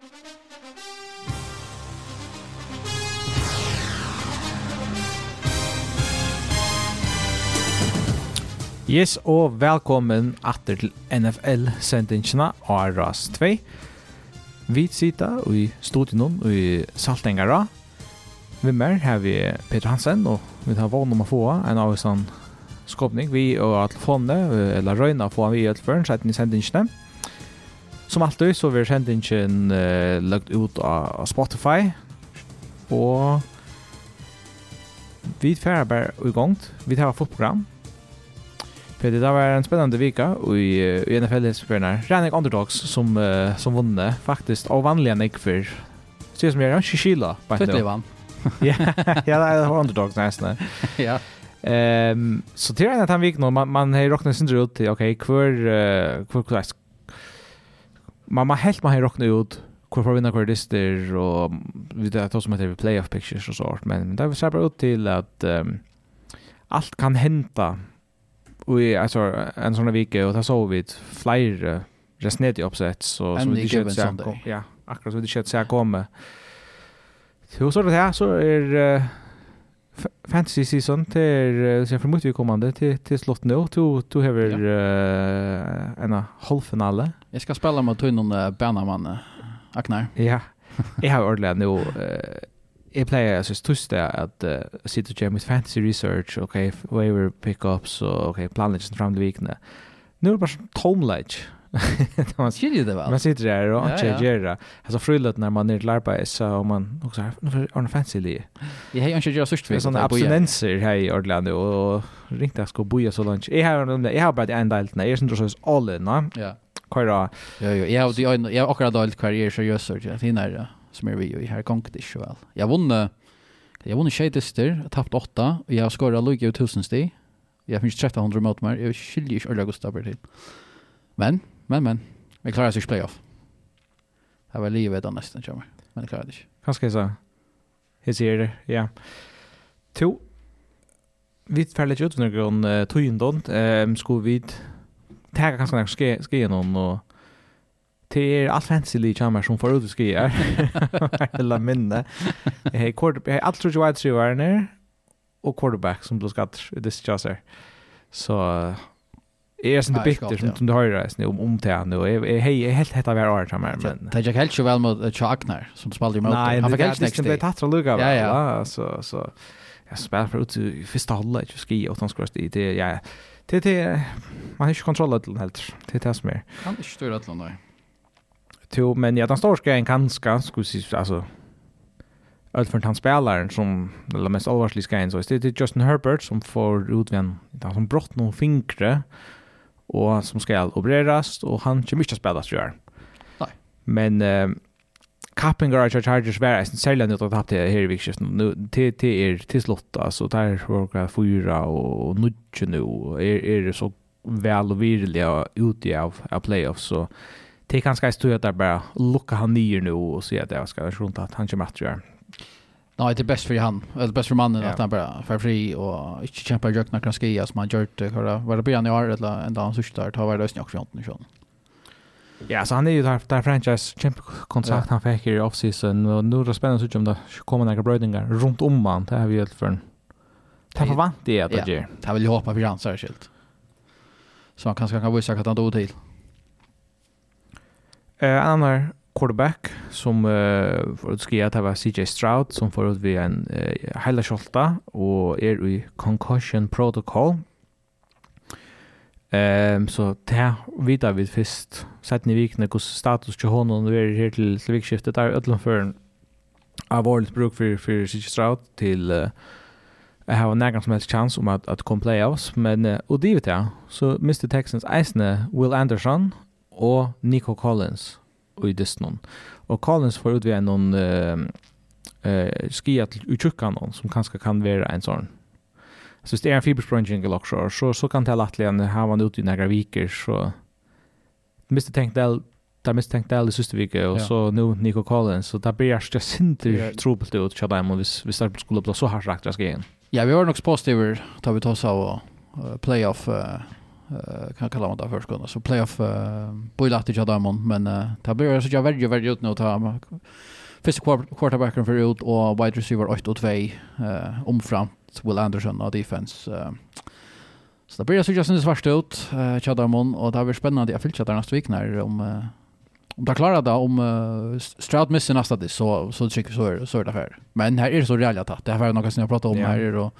Yes, og velkommen atter til NFL-sendingsina av RAS 2. Vi sitter i studien i Saltengara. Vi mer har vi Peter Hansen, og vi tar vågen om å få en av sånn skåpning. Vi og telefonene, eller røyna, får vi i hvert fall, i sendingsina. Som alltid så vil sendingen uh, lagt ut av Spotify og vi tar bare i gang. Vi tar fotprogram. För det där var en spännande vecka och i, i NFL-spelarna. Rannick Underdogs som, uh, som vunne faktiskt av vanliga nick för ser som jag ikke Shishila. Tydlig vann. ja, ja, det var Underdogs nesten. ja. Ehm um, så till är att han vik nu man man har rocknat sin ut till okej okay, kvar uh, kvar man man helt man har rocknat ut kvar för vinna kvardister och vi det tar som heter playoff pictures och sånt men det var säga bara ut till att um, allt kan hända och i alltså en sån vecka och det så vi flyr resnet i uppsätt så så vi kör så ja akkurat så vi kör så komma Så så det här så är uh, fantasy season till så för mycket kommande till till slott nu to to har en halvfinale Jag ska spela mot tunnan Bernaman Aknar. Ja. Jag har ordentligt nu eh jag plejer jag syns att uh, sitta och göra mitt fantasy research, okay, waiver pickups och okay, planläggning fram till vikna. Nu är det bara som tomledge. man ser ju det väl. Man sitter där och inte ja, gör det. Alltså frullet när man är till arbete så man också har en fancy li. Jag har inte gjort så stort. Sådana abstinenser här i Orlando och ringt att ska boja så långt. Jag har bara en del. Jag är inte så all in. Ja køyra. Jo jo, jag hade jag har akkurat dåligt karriär så just så att hinner som är vi ju här konkt det väl. Jag vann jag vann skitester, tappat 8 och jag skorade lugg ut 1000 steg. Jag finns 1300 mot mig. Jag skiljer ju ordentligt Gustav till. Men, men, men. Vi klarar oss i playoff. Det var livet då nästan kommer. Men det klarar det inte. Kanske så. Hur ser det, ja. To. Vi färdigt ut under grund uh, tog in. Um, skulle vi det kanske när ske ske någon och till er allt fancy lite chamber som förut ut skriver. Eller minne. Jag har kort jag allt tror jag att det var när och quarterback som blev skatt det chaser. Så Jeg er sånn det bitter som du hører reisende om omtiden, og jeg er helt hett av hver år sammen. Men... Det ikke helt så vel mot Chagner, som spalte i møte. Nei, han fikk helt nekst. Det er tatt fra lukka, ja, ja. Så, så jeg spiller for ut til første halvleg, ikke skri, og han skulle i det, ja, Det är man har inte kontroll över den helt. Det är det som är. Kan inte styra över den Jo, men ja, den står grejen ganska, skulle säga, alltså allt för han spelaren som eller mest allvarligt ska in så är det Justin Herbert som får ut vem han som brott någon fingre och som ska opereras och han kommer mycket att tror jag. Nej. Men kappingar garage Chargers var eisen særlig nytt at hatt det her i vikskiften. Det er til slott, altså, der var det fyra og nudge nu, er det så vel og virlig ute av, av playoffs, så det er kanskje stå at jeg bare lukka han nyer nu og sier at jeg skal rundt at han kommer at gjøre. Nej, det är bäst för han. Det är bäst för mannen att han bara för fri och inte kämpa i jökna kan skriva som han gjort. Var det början i år eller en dag han sista tar varje lösning också. Ja, så han är ju där där franchise champ kontrakt ja. han fick i offseason och nu är det spännande att se om det kommer några brödingar runt om man. Det har vi helt för. Det förvant det att det. Det vill jag hoppa för hans särskilt. Så han kanske kan visa att han då till. Eh annan quarterback som uh, för att skriva det var CJ Stroud som får ut vid en uh, hela skjolta och är i concussion protocol Ehm um, så det vet vi först sett ni vikna hur status till honom og är här till till vikskiftet där ødelen för en alvorlig bruk för för Sitch Stroud till uh, har en som helst chans om att att komma playoffs. Men uh, det vet jag så Mr. Texans eisne Will Anderson och Nico Collins og i distan och Collins får utvei någon eh eh skia utchuckan någon som kanske kan vara en sån Så det är en fibersprunging eller också så så kan det lättligen ha man ut i några veckor så måste tänkt det där måste tänkt det sista veckan och så nu Nico Collins så där blir jag just sinter trubbelt ut så där man vi startar skulle bli så här rakt jag ska igen Ja, vi var nog positiva tar vi tossa och playoff uh, kan kalla man det för skona så playoff uh, bojlagt i Jadamon men uh, det blir så jag väldigt väldigt ut nu ta Fyrste quarterbacken för ut och wide receiver 8 och 2 eh, omframt Will Anderson och defense. Uh, så det blir så just svart ut uh, Chadamon och det har varit spännande. Jag fyllde nästa vecka när om uh, om det klarar det om uh, Stroud missar nästa det så så tycker så är så är det här. Men här är det så rejält att det här är något som jag pratar om yeah. här och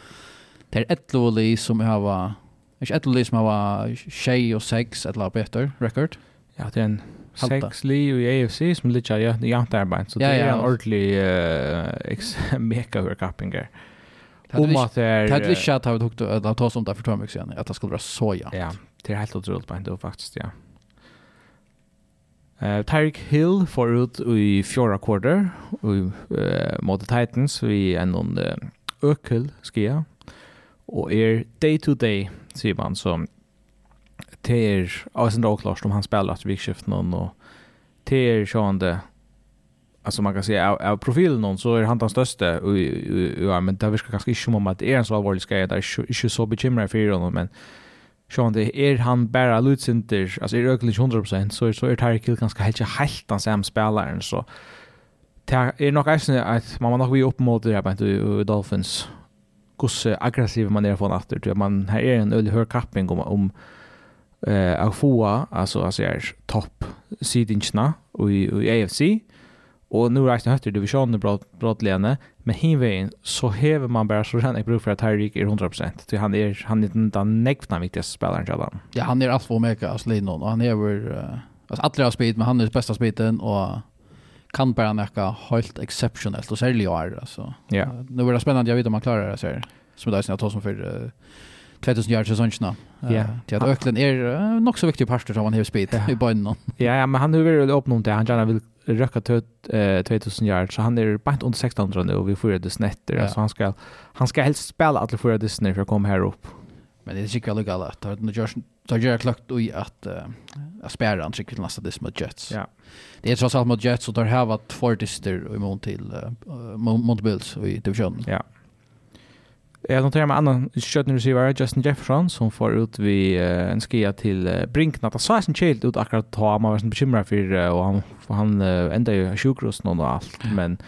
det är ett lovely som jag har Ikke et liv som var tjej og sex et eller better record. rekord. Ja, det er en Sex liv i AFC som ligger ja, i jant arbeid, så det er en ordentlig uh, mega-hørkapping her. Om att det är... Det hade vi inte att vi tog att ta sånt om för två mycket sen. Att det skulle vara så jämnt. Ja, det är helt otroligt på ändå faktiskt, ja. Uh, Tyreek Hill får ut i fjorda kvarter uh, mot Titans i en någon uh, ökel skia. Och är day to day säger man så det är alltså inte oklart om han spelar att vi någon och det är sjående alltså man kan säga av, av profilen någon så är han den största ja men det verkar kanske inte som om att det är en så allvarlig skada där är inte så bekymrad för honom men Sean det är han bara lutsinter alltså är ökligt 100 så så är Tyreek Hill ganska helt helt den samma spelaren så det är nog alltså att man nog vi upp mot det här på Dolphins hur aggressiv man är från efter typ man här är en ölig hög kapping om om eh uh, få alltså alltså är topp sidingsna i i AFC Och nu räknar högt i divisionen bra bra lene, men hinveien så häver man bara så han är bruk för att Tyreek är 100%, så han är han är den nästa viktigaste spelaren jag har. Ja, han är allt för mega alltså Linon och han är uh, altså alla har speed men han är bästa speeden och kan bara nekka helt exceptionellt særlig jo år alltså. Ja. Nu er det spännande jag vet om han klarar det så här. Som det är jag tar som för 2000 yards säsongen. Ja. Det. Till att Öklen är uh, nog så viktig parter som han har speed i banan. Ja, ja, men han har vill öppna det. Han gärna vill röka tøt, eh, 2000 yard så han är bara under 1600 nu och vi får det snetter. ja. så han ska han ska helst spela alla det Disney för att komma här upp. Men det är säkert kallt att det har görs då jag klart i att att spärra han tycker nästa det mot Jets. Ja. Det är trots allt mot Jets och där har varit två dister i mån till uh, mot Bills i divisionen. Ja. Jag noterar med annan shutting receiver Justin Jefferson som får ut vi uh, en skia till uh, Brinkna. Det sa sin child ut akkurat ta man var sån bekymrad för uh, och han för han uh, ända ju sjukhus någon och allt men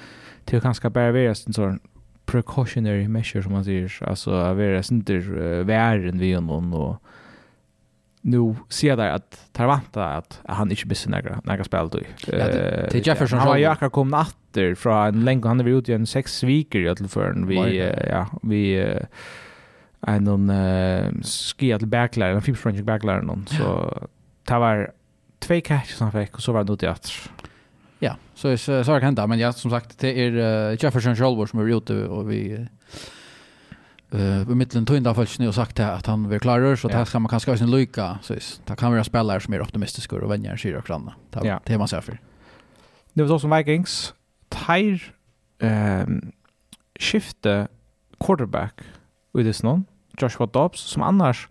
det är ganska bara vara en sån precautionary measure som man säger alltså vara inte uh, värre än vi någon och nu ser där att Tarvanta att han inte missar några några spel då. Eh till Jefferson han var ju akkurat kom natter från en länge han var ute i en sex veckor i alla fall vi ja vi en någon eh skia till backlaren en fipsprojekt backlaren någon så det var två catches han fick och så var det ute i att Ja, så så har det hänt men ja som sagt det är Jefferson Scholwer som är ute och vi eh uh, mittlen tunda falskne och sagt att han vill klara så att här ska man kanske ha sin lycka så det kan vara spelare som är optimistiska och vänjer sig och klanna. Det det man ser för. Det var också Vikings tire ehm skifte quarterback with this non Joshua Dobbs som annars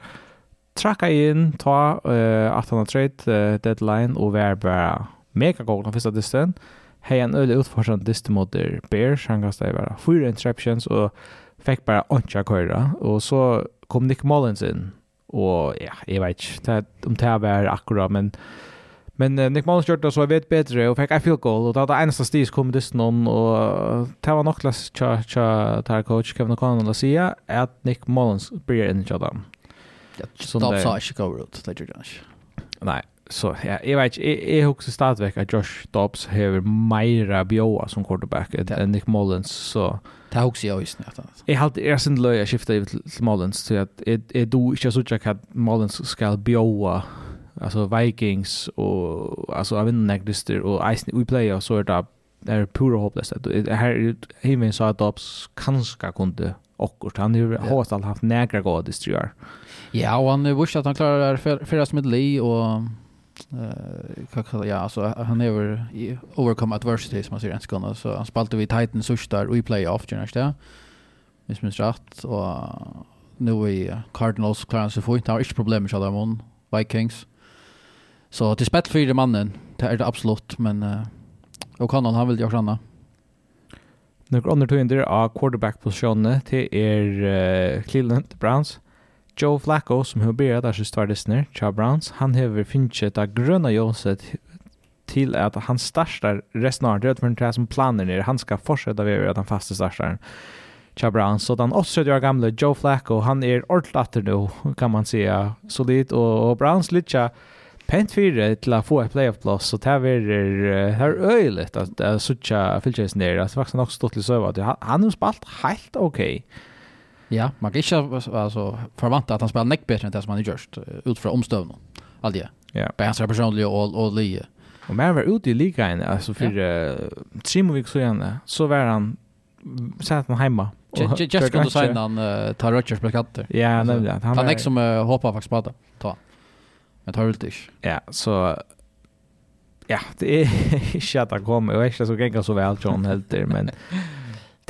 tracka in ta uh, att han har trade uh, deadline och var bara mega god den första distan. Hej en öle utforskande dist mot Bears han kastar bara fyra interceptions och fick bara ikke köra och så kom Nick Mullins in och ja, jag vet ikke om det var akkurat, men Men uh, Nick Mullins gjorde det så jag vet bättre och fick en field goal, och det var det eneste stis kom i dysten och det var nog klass tja tja å coach Kevin O'Connell att säga att Nick Mullins blir in i dem. Ja, det sa inte går ut, det gjorde han inte. Nej, så ja, jag vet inte, jag husar stadigt att Josh Dobbs har mera bjoa som quarterback än ja. Nick Mullins så Det har också jag visst nästan. Jag har alltid erkänt löja skifta över till Mullins så att är då inte så tjock att Mullins ska bjoa alltså Vikings och alltså av en negrister och Ice we play och så är det är pura hopplöst. Det här Himmel så att Dobbs kanske kunde akkurat. Han har ju yeah. haft några goda distribuer. Ja, och han visste att han klarar det här förra som ett li och uh, ja, alltså han över overcome adversity som man säger ens kunna så han spaltade vi Titans sista i playoff ju nästa. Visst minns rätt och nu i Cardinals klarar sig fint. Har inte problem med Shalamon Vikings. Så till spett för mannen, det är det absolut men uh, och kan han vill göra såna. Några andra tog in där av quarterback-positionen till er uh, Cleveland Browns. Joe Flacco, som har börjat där sista lyssnar, Cha Browns, han har finnit det gröna ljuset till att han startar resten av det för det som planer ner. Han ska fortsätta vara att han fasta startar. Cha Browns, så den 80 år gamla Joe Flacco, han är ordentligt nu kan man säga. Solid och, och Browns lite pent fyra till att få ett playoff plus så det här är här öjligt att, att, att sucha filtjäsen där. Det är faktiskt också stått till söva. Han har spalt helt okej. Okay. Ja, man kan inte alltså, förvänta att han spelar neck bättre än det som han har gjort utifrån omstövningen. Allt det. Ja. Bara hans personliga och, och lie. Och mer var ute i ligan, alltså för ja. uh, så gärna, så var han satt han hemma. Just kunde säga han uh, tar Rodgers plakatter. Ja, nämligen. Han, han är som uh, hoppar faktiskt på det. Ta. Men tar inte. Ja, så ja, det är inte att han kommer. och vet inte så gänga så väl John Helter, men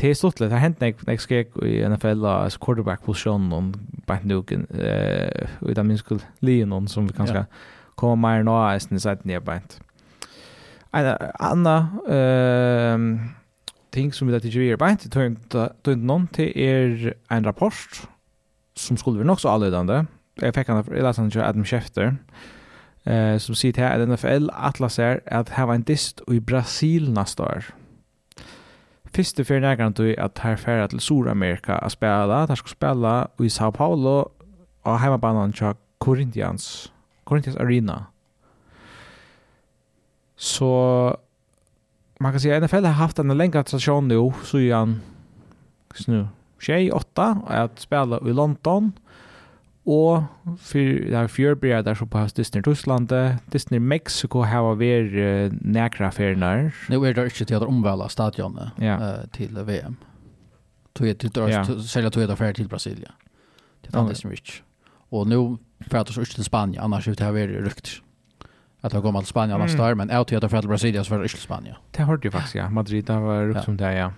det är stort det har hänt när jag skrek i NFL alltså quarterback position och bara nu eh utan min skull Leon som vi kanske kommer mer nå är sen så att ni är bänt. En annan ehm ting som vi där till ju är bänt det inte det inte någon till er en rapport som skulle vi nog så allödande. Jag fick han jag läste han Adam Schefter eh som sier til at NFL Atlas at att var en dist i Brasil neste år. Fyrste fyrir nærkant du at her færa til Sur-Amerika a spela, der skal spela i Sao Paulo og heimabanan til Corinthians, Corinthians Arena. Så man kan säga att NFL har haft en längre tradisjon nu så är han nu åtta, at spela i London Og for er fjørbredet der så på hans Disney Russland, Disney Mexico har vært uh, nækra ferienar. Nå er det ikke til å omvæle stadionet ja. uh, til VM. Selv at du er ferdig til Brasilia. Til Disney Rich. Og nå ferdig så ikke til Spania, annars er det ha vært rykt. At det har kommer til Spania annars mm. der, men jeg tror at det ferdig til Brasilia så ferdig ikke til Spania. Det hørte jeg faktisk, ja. Madrid har vært rykt ja. som det, ja.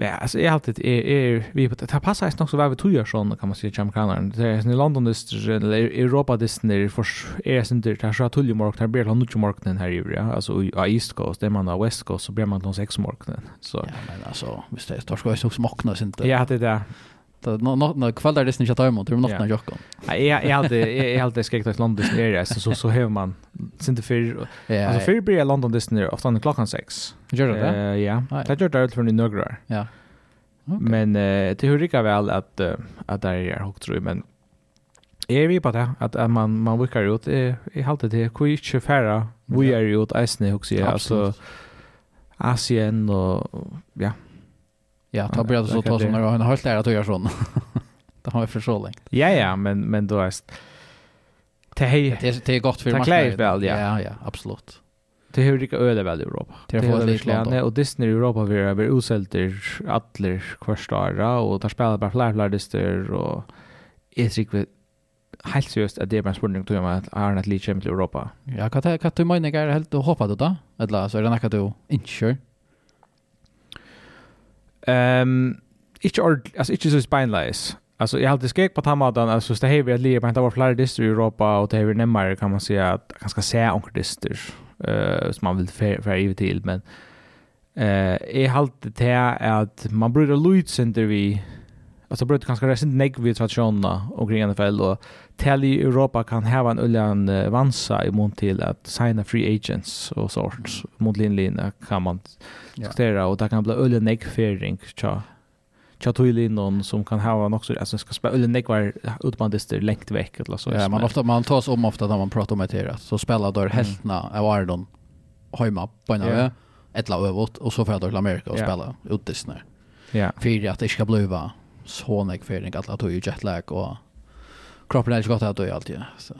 Ja, alltså jag har alltid är är vi på det passar ju nog så väl vi tror ju kan man säga jamkanaren. Det är i London eller Europa Disney för är sen det där så tull mark där blir han nog marknaden här ju ja. Alltså i East Coast, där man har West Coast så blir man någon sex marknaden. Så Ja, men alltså visst det står ska ju så smakna sen inte. Ja, det där. Det nå nå nå kvällar det inte att ta emot, det är något när jag. Nej, jag jag hade jag hade skäckt att London area så så så har man inte för alltså för blir London Disney ofta när klockan 6. Gör det? Ja. Det gör det för ni några. Ja. Men eh det hur rika väl att att där är högt tror jag men är vi på det att, att man man vickar ut i i halta det hur inte färra vi är ju ut isne också alltså Asien och ja Ja, ta bra så ta som han har helt lärt att göra sån. det har vi för så länge. Ja ja, men men då är det. Det är det är gott för marknaden. Ja. ja, ja, absolut. Det hur det öde väl i Europa. Det är väl Island och Disney i Europa vi är över osälter alla kvarstara och där spelar bara fler fler dister och är det helt seriöst att det är bare en spurning til at Arne at Lee kommer til Europa. Ja, hva, du mena er helt och hoppa då? Eller så är det något du ikke Ehm inte ord alltså inte så spineless. Alltså jag hade skräck på tamadan alltså det här vi att leva inte var flera distor i Europa och det här vi närmare kan man säga att ganska se onkel distor eh som man vill för evigt till men eh är halt det här att man brukar lutsen där vi Alltså bröt kanske recent neg vi traditionerna och kring NFL och till i Europa kan ha en ullan vansa i mån till att signa free agents och sorts mot linlinje kan man diskutera och det kan bli ullan näggfering tja tja tog in någon som kan ha också alltså ska spela ullan neg var utbandister längt veck eller så. Ja, man ofta man tas om ofta när man pratar om det så spelar då heltna av Ardon hemma på en ö ett lag över och så får jag till Amerika och spela utdisnar. Ja. För att det ska bliva så nek fering att att ju jetlag och kroppen är ju gott att då alltid så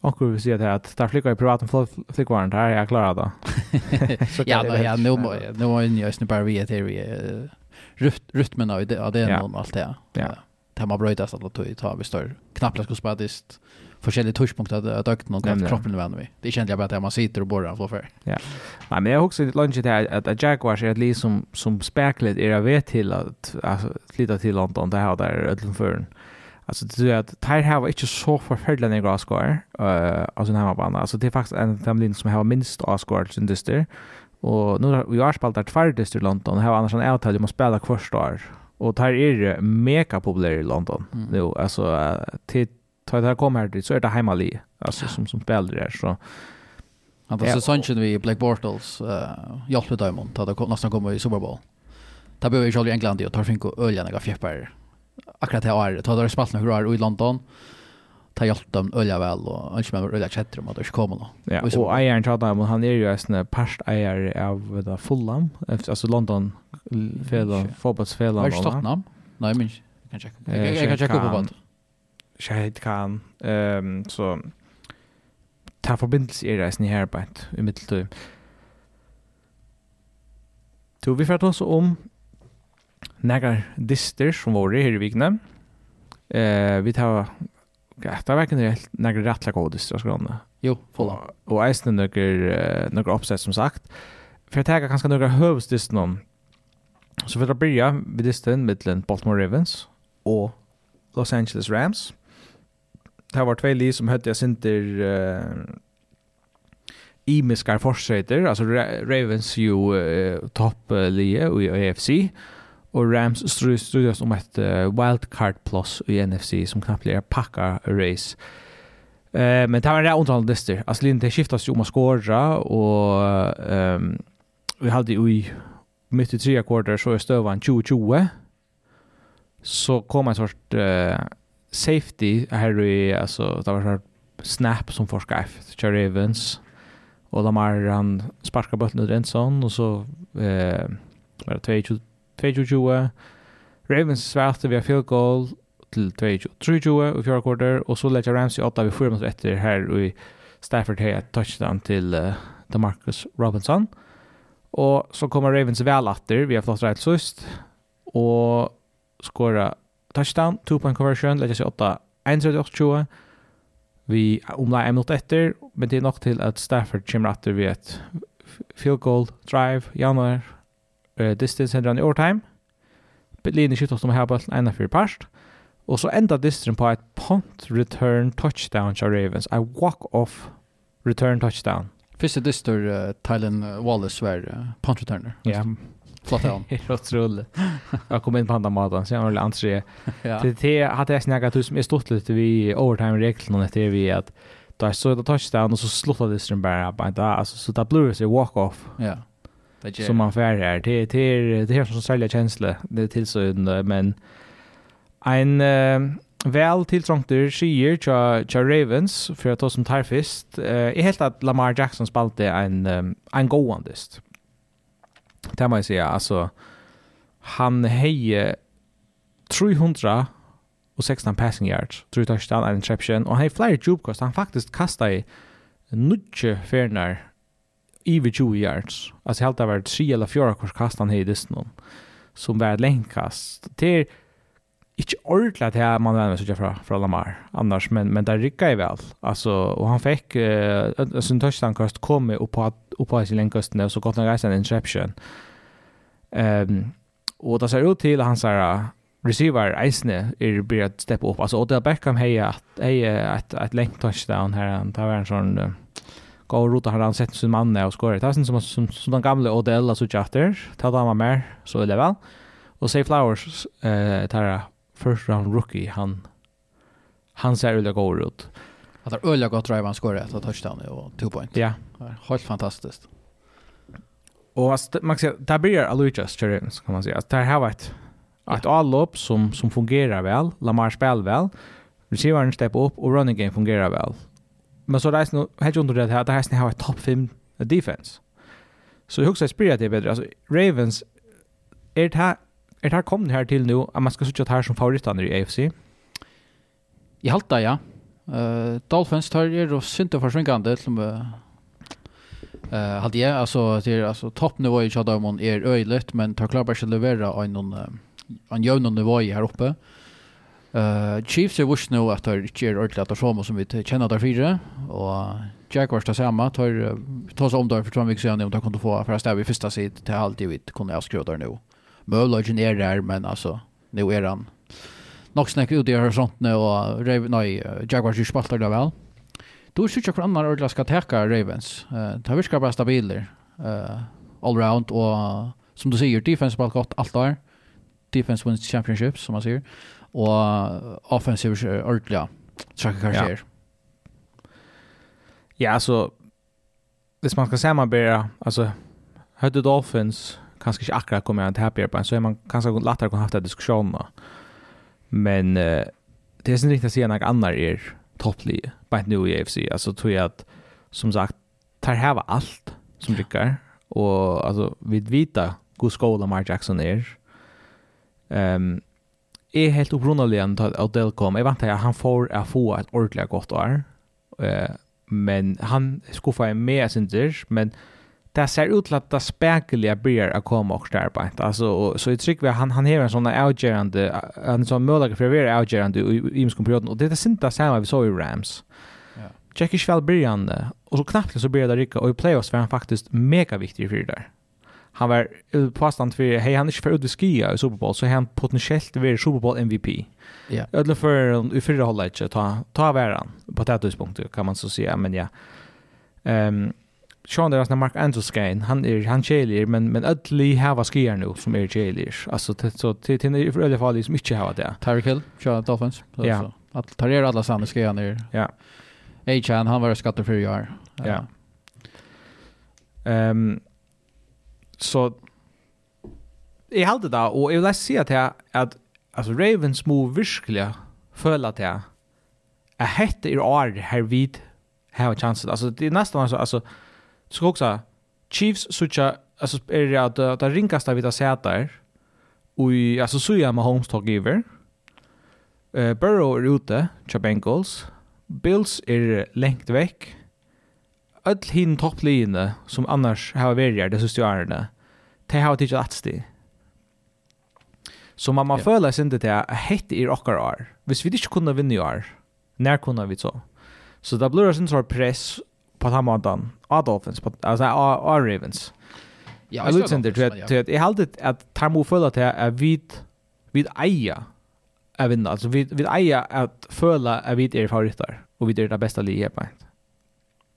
Och vi ser det att där flickar i privaten flickvaren där jag klarar det. ja, då, ja, nu nu var ju just nu bara vi att det rytmen av det av det någon allt det. Ja. Det har man bröjt att ta tar vi står knappt ska spela dist forskjellige touchpunkter av døgnet og at kroppen er vanlig. Det kjente jeg bare at man sitter og borrer og før. Ja. Nei, men jeg har også litt lunsje til at, at Jaguars er et liv som, som speklet er jeg vet til at altså, lite til London, det her der Ødlenføren. Alltså det är att Tyre har inte så förfärliga några avskår. eh alltså den här banan. Alltså det är faktiskt en familj som har minst avskår sin dyster. Och nu har vi har spelat där två dyster i London. Här har annars en avtal om att spela kvarstår. Och Tyre är mega populär i London. Mm. Nu, alltså till tar det här kommer dit så är det hemmali alltså som som spelar där så Han var säsongen vi Black Bortles eh hjälpte Diamond att det nästan kommer i Super Bowl. Där behöver vi själva i England och tar fink och öljan några fjäppar. Akkurat det är Tar det spalt några år i London. Ta hjälpt dem ölja väl och inte med ölja chatter om att det ska komma då. Ja, och Iron Chat Diamond han är ju en past ägare av det Fulham alltså London fel fotbollsfällan. Var Tottenham? Nej, men jag kan checka. Jag kan checka på vad. Shahid Khan. ehm så ta förbindelse i reisen i Herbeint i middeltøy. Du vi fært oss om nægar dister som var her i vikene. Eh vi tar Ja, Det var ikke helt nægre rettelig gode distra skrone. Jo, fulla. Og eisne nøkker, nøkker oppsett, som sagt. For jeg tenker kanskje nøkker høvestist noen. Så for å begynne, vi distin mittelen Baltimore Ravens og Los Angeles Rams det var två li som hade jag synter uh, imiskar forsätter alltså Ravens ju uh, topp uh, i AFC och Rams strös om ett uh, wildcard plus i NFC som knappt blir pakka race. Eh uh, men det var en antal dyster. Alltså det skiftas ju om att skåra och ehm um, vi hade ju mitt i tredje kvarter så är stövan 2020. Så kom en sorts eh uh, safety här i alltså det var så snap som för Skype Ravens och Lamar han sparkar bollen ut en sån och så eh var det 22 Ravens svarte via field goal till 22 i fjärde kvarter och så lägger Ramsey åtta vid fyra minuter efter här i Stafford har ett touchdown till uh, DeMarcus Robinson. Och så kommer Ravens väl åter vi har fått rätt sist och skora touchdown, two-point conversion, lägger sig 8 1-38-20 vi omlai en minutt etter, men det er nok til at Stafford kommer etter ved et field goal, drive, januar, uh, distance hender han i overtime. Lini skifter oss om her bøtten enda fyrir parst. Og så enda distren på et punt return touchdown til Ravens. A walk off return touchdown. Første distor uh, Tylen Wallace var uh, punt returner. Ja, yeah. Flott av honom. Otroligt. Jag kom in på andra maten, så jag var entré. ja. Det det hade jag snackat ut som är stort lite vi overtime-reglerna efter vi att då är så det touchdown och så slutade det sen bara på inte alltså så det blue det walk off. Ja. Det som man färd här. Det det det här som säljer känsla. Det är till så men en uh, väl tilltrångter skier tja, tja Ravens för att ta som tarfist. Uh, är helt att Lamar Jackson spalte en um, en goandest det må jag säga, alltså han hejer 300 och 16 passing yards, 3 touchdown, en interception, och han har flera jubkost, han faktiskt kastar i nudge färnar över 20 yards. Alltså helt av var 3 eller 4 kors kast han hejer i distan som var ett längdkast. Det är inte ordentligt här man vänder sig från från Lamar annars men men där rycker ju väl alltså och han fick uh, sin touchdown kast kom upp på upp på sin längdkusten och så gott en resa en interception. Ehm um, och det ser ut till han säger receiver Eisne är blir att steppa upp alltså Odell Beckham hej att heja ett ett längt touchdown här han tar en sån uh, gå och rota han sett sin man och skorar. Det är som som, som den gamla Odell alltså chatter. Ta dem mer så är det väl. Och Say Flowers eh tar first round rookie han han ser ut att gå ut. Att det öliga gott drive han skorar ett touchdown och two point. Ja. Helt fantastiskt. Och att man säga, där blir Alujas Cherrins kan man säga. Att där har varit ett allop som som fungerar väl, Lamar spelar väl. Receivern step upp och running game fungerar väl. Men så reis nu helt under det här, där här ni har ett topp 5 defense. Så jag också spelar det bättre. Alltså Ravens är det här er det her kommet her til nå, at man skal sitte her som favorittene i AFC? I halta, ja. Uh, Dolphins tar er og synte og forsvinkende til Uh, hade jag alltså det är alltså toppnivå i Chadamon är öjligt men tar klart bara leverera en någon en jämn nivå här uppe. Uh, Chiefs är vurs nu att det är ordentligt att det som vi känner där fyra och Jaguars tar samma tar tas om där för två veckor sedan om de kunde få första stäv i första sid till halvtid vi kunde skruva där nu. Møllagen er der, men altså, nu er han nok snakk ut i horisontene, og Raven, nei, Jaguars ikke spalter det vel. Du er ikke hvordan man ordentlig skal teka Ravens. Uh, det virker bare stabiler, uh, all round, og som du sier, defense spalt godt alt der. Defense wins championships, som man sier. Og offensive er ordentlig, trakker kanskje Ja, altså, hvis man skal samarbeta, alltså Hudde Dolphins kanske inte akkurat kommer att happy på så är man kanskje lettere kunne haft en diskussion då. Men uh, det är inte riktigt att säga något annat är er topplig, bare nu i AFC. Alltså tror jag att som sagt, tar här var allt som rycker och alltså vi vita god skola Mark Jackson är. Um, är helt opprunnelig enn at Odell kom. Jag väntar att han får att få ett ordentligt gott år, uh, men han skuffa en med sin dyr, men det ser ut til at det spekuliga blir att komma och starpa. Alltså, så i tryck vi han, han har en sån avgörande, en sån möjlighet för vi är avgörande i imskom perioden. Och det är inte det samma vi såg i Rams. Ja. Jackie är själv. Och så knappt så började det rycka. Och i playoffs var han faktiskt mega viktig för det där. Han var påstand för, hej han är inte för ut vid skia i Super Bowl, så han potentiellt var Super Bowl MVP. Ja. Ödla för i fyra hållet, ta, ta varan på det här tidspunktet kan man så säga. Men ja. Um, Sean där Mark Andrewskin han är han chelier men men ödli hava skier nu som är chelier. alltså så till till i alla fall liksom mycket hava det Tyreek Hill Sean Dolphins. Ja. att ta er alla samma skier ner ja. Achan han var skatter för jag ja. Ehm så i allt det där och jag vill se att at att alltså Ravens move verkligen føler at jeg, jeg hette i år her vid her chansen. Alltså det är nästan alltså så också Chiefs sucha alltså är det att det där vi har sett där. Och alltså så är Mahomes tog över. Eh Burrow är ute, till Bengals. Bills är längt veck. Öll hin topplinje som annars har varit det sista året. Det har tagit att stå. Så man man føler seg ikke til at hette er okkar år. Hvis vi ikke kunne vinne i år, når kunne vi så? Så da blir det sånn press på den måten av Dolphins, på, altså av Ravens. Ja, jeg lurer til at jeg heldig at Tarmo føler til at vi vi eier å vinne, altså vi, vi eier at føler at vi er favoritter, og vi er det beste livet på en.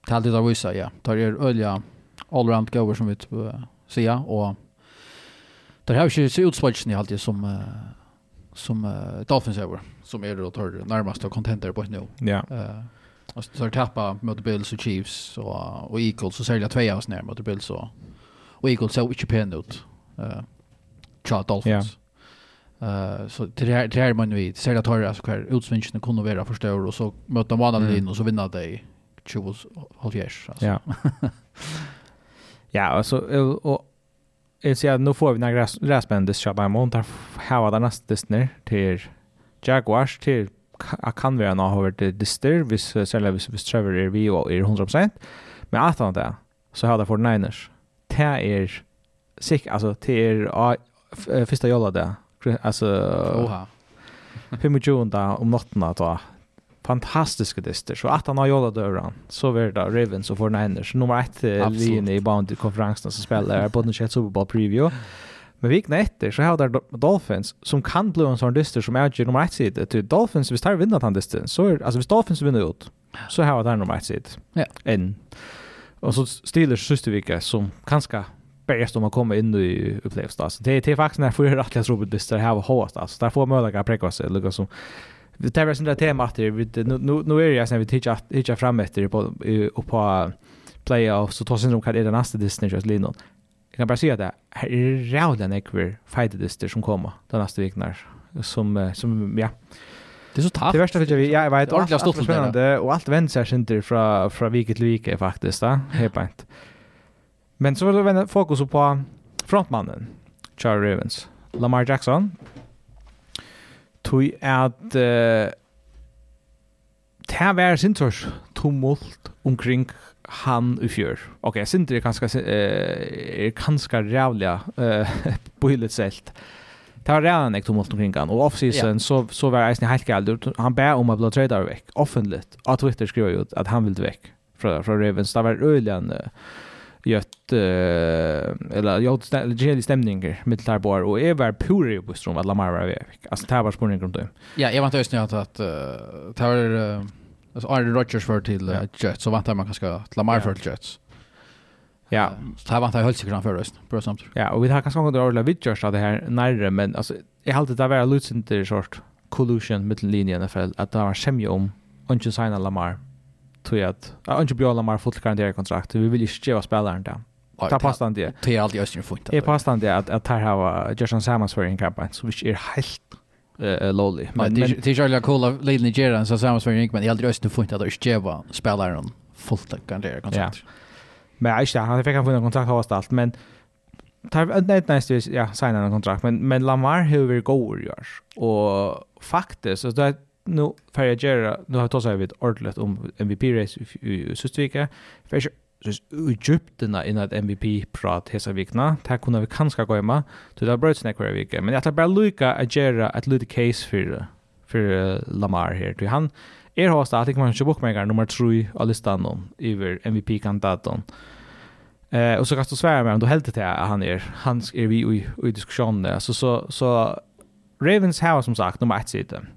Det er alltid det viser, ja. Det er øye all-round goer som vi sier, og det har ju så utspørsmål alltid som uh, som uh, Dolphins over, som er då tar närmast och contenter på nu. Ja. Uh, Och så tappar mot Bills och Chiefs och, och Eagles så säljer två oss ner mot Bills och, och Eagles såg inte pen ut. Uh, Tja Dolphins. Yeah. Uh, så till det här, till det här man vet, säljer tar alltså kvar utsvinchen kunde vara för stor och så möter man den mm. och så vinner de 20 halvjärs alltså. Ja. ja, alltså och, och Jag ser att nu får vi några räsbändes tjabbar. Man tar hava den nästa till Jaguars, till kan være nå har vært dyster, hvis, særlig hvis, hvis Trevor er vi og er 100%, men at han det, så har det for Niners. Det er sikk, altså, det er første jolla det, altså, Oha. 25 om natten da, fantastiske dyster. Så att han har jolla døren, så var det Ravens och 49ers. Nummer ett linje i bound konferensen som spelar på den kjett Super Bowl preview. Men vikna etter så har det Dolphins som kan bli en sån dyster som är nummer ett sida. Till Dolphins, hvis de vinner den dysten, så är alltså hvis Dolphins vinner ut, så har det nummer ett sida. Ja. En. Och så Steelers sista som kanske bäst om å komme in i upplevs då. Så det är faktiskt när för att jag tror på det här var hårt alltså. Där får möjlighet att präcka sig lika som det tar sin tema att det nu nu är jag sen vi tittar tittar fram efter på på playoffs så tar sen de kan det nästa Disney just linon. Jag kan bara säga at det här är rævlig nekver feitedister som kommer den nästa veckan som, som, ja, Det är så tatt. Det värsta för jag jag vet ordentligt stort spännande och allt vänder sig inte från från vike till vike faktiskt va. Helt pant. Men så vill vi fokus på frontmannen Charlie Ravens, Lamar Jackson. Tui at eh uh, ta vær sin tumult omkring han i fjör. Okej, okay, Sinter är ganska uh, är ganska rävliga uh, på hyllet sält. Det var redan ett tumult omkring han. Och off-season yeah. så, så var Eisen helt gäld. Han bär om att bli tradad väck. Offentligt. Av Twitter skrev ut att han ville väck från, från Ravens. Det var öljan uh, gjort uh, eller jag gelig stämningar med där bor. och är var pure i Bostrom att Lamar var väck. Alltså det var spårning runt om. Ja, jag var inte just nu att att det var Uh, Alltså Aaron Rodgers för till uh, Jets så väntar man kanske att Lamar för till Jets. Ja, så här väntar jag höll sig framför oss Bra samt. Ja, och vi har kanske något att vi Jets av det här närre men alltså jag har alltid där vara Lutz inte sort collusion mitt linje i NFL, att det var sämja om och inte signa Lamar tror att jag inte blir Lamar fått garanterad kontrakt. Vi vill ju skriva spelaren där. Ta pasta det. Det är alltid östra fint. Det är pasta det att att här har Jason Samuels för en kampanj så vi är helt eh lowly. Men det är ju coola Lille Nigeria så samma som Rick men jag aldrig östen funnit att det Ojeva spelar någon fullt kan det kontrakt. Men jag han fick han få kontrakt hos allt men tar nej nej ja signa en kontrakt men men Lamar hur vi går görs och faktiskt så det nu för jag gör nu har tagit sig vid ordlet om MVP race i Sustvika. För Egypten in at MVP-prat hesa vikna. Ta kunna vi kanske gå hemma. Så det har bröt vecka. Men jag tar bara lycka att göra ett litet case för, för Lamar här. För han är hosta att man inte bokmärkar nummer 3 av listan om över MVP-kandidaten. Eh, och så kan du svära med om du helt det här han är. Han är vi i, i diskussionen. Så, så, så Ravens har som sagt nummer 1 sidan.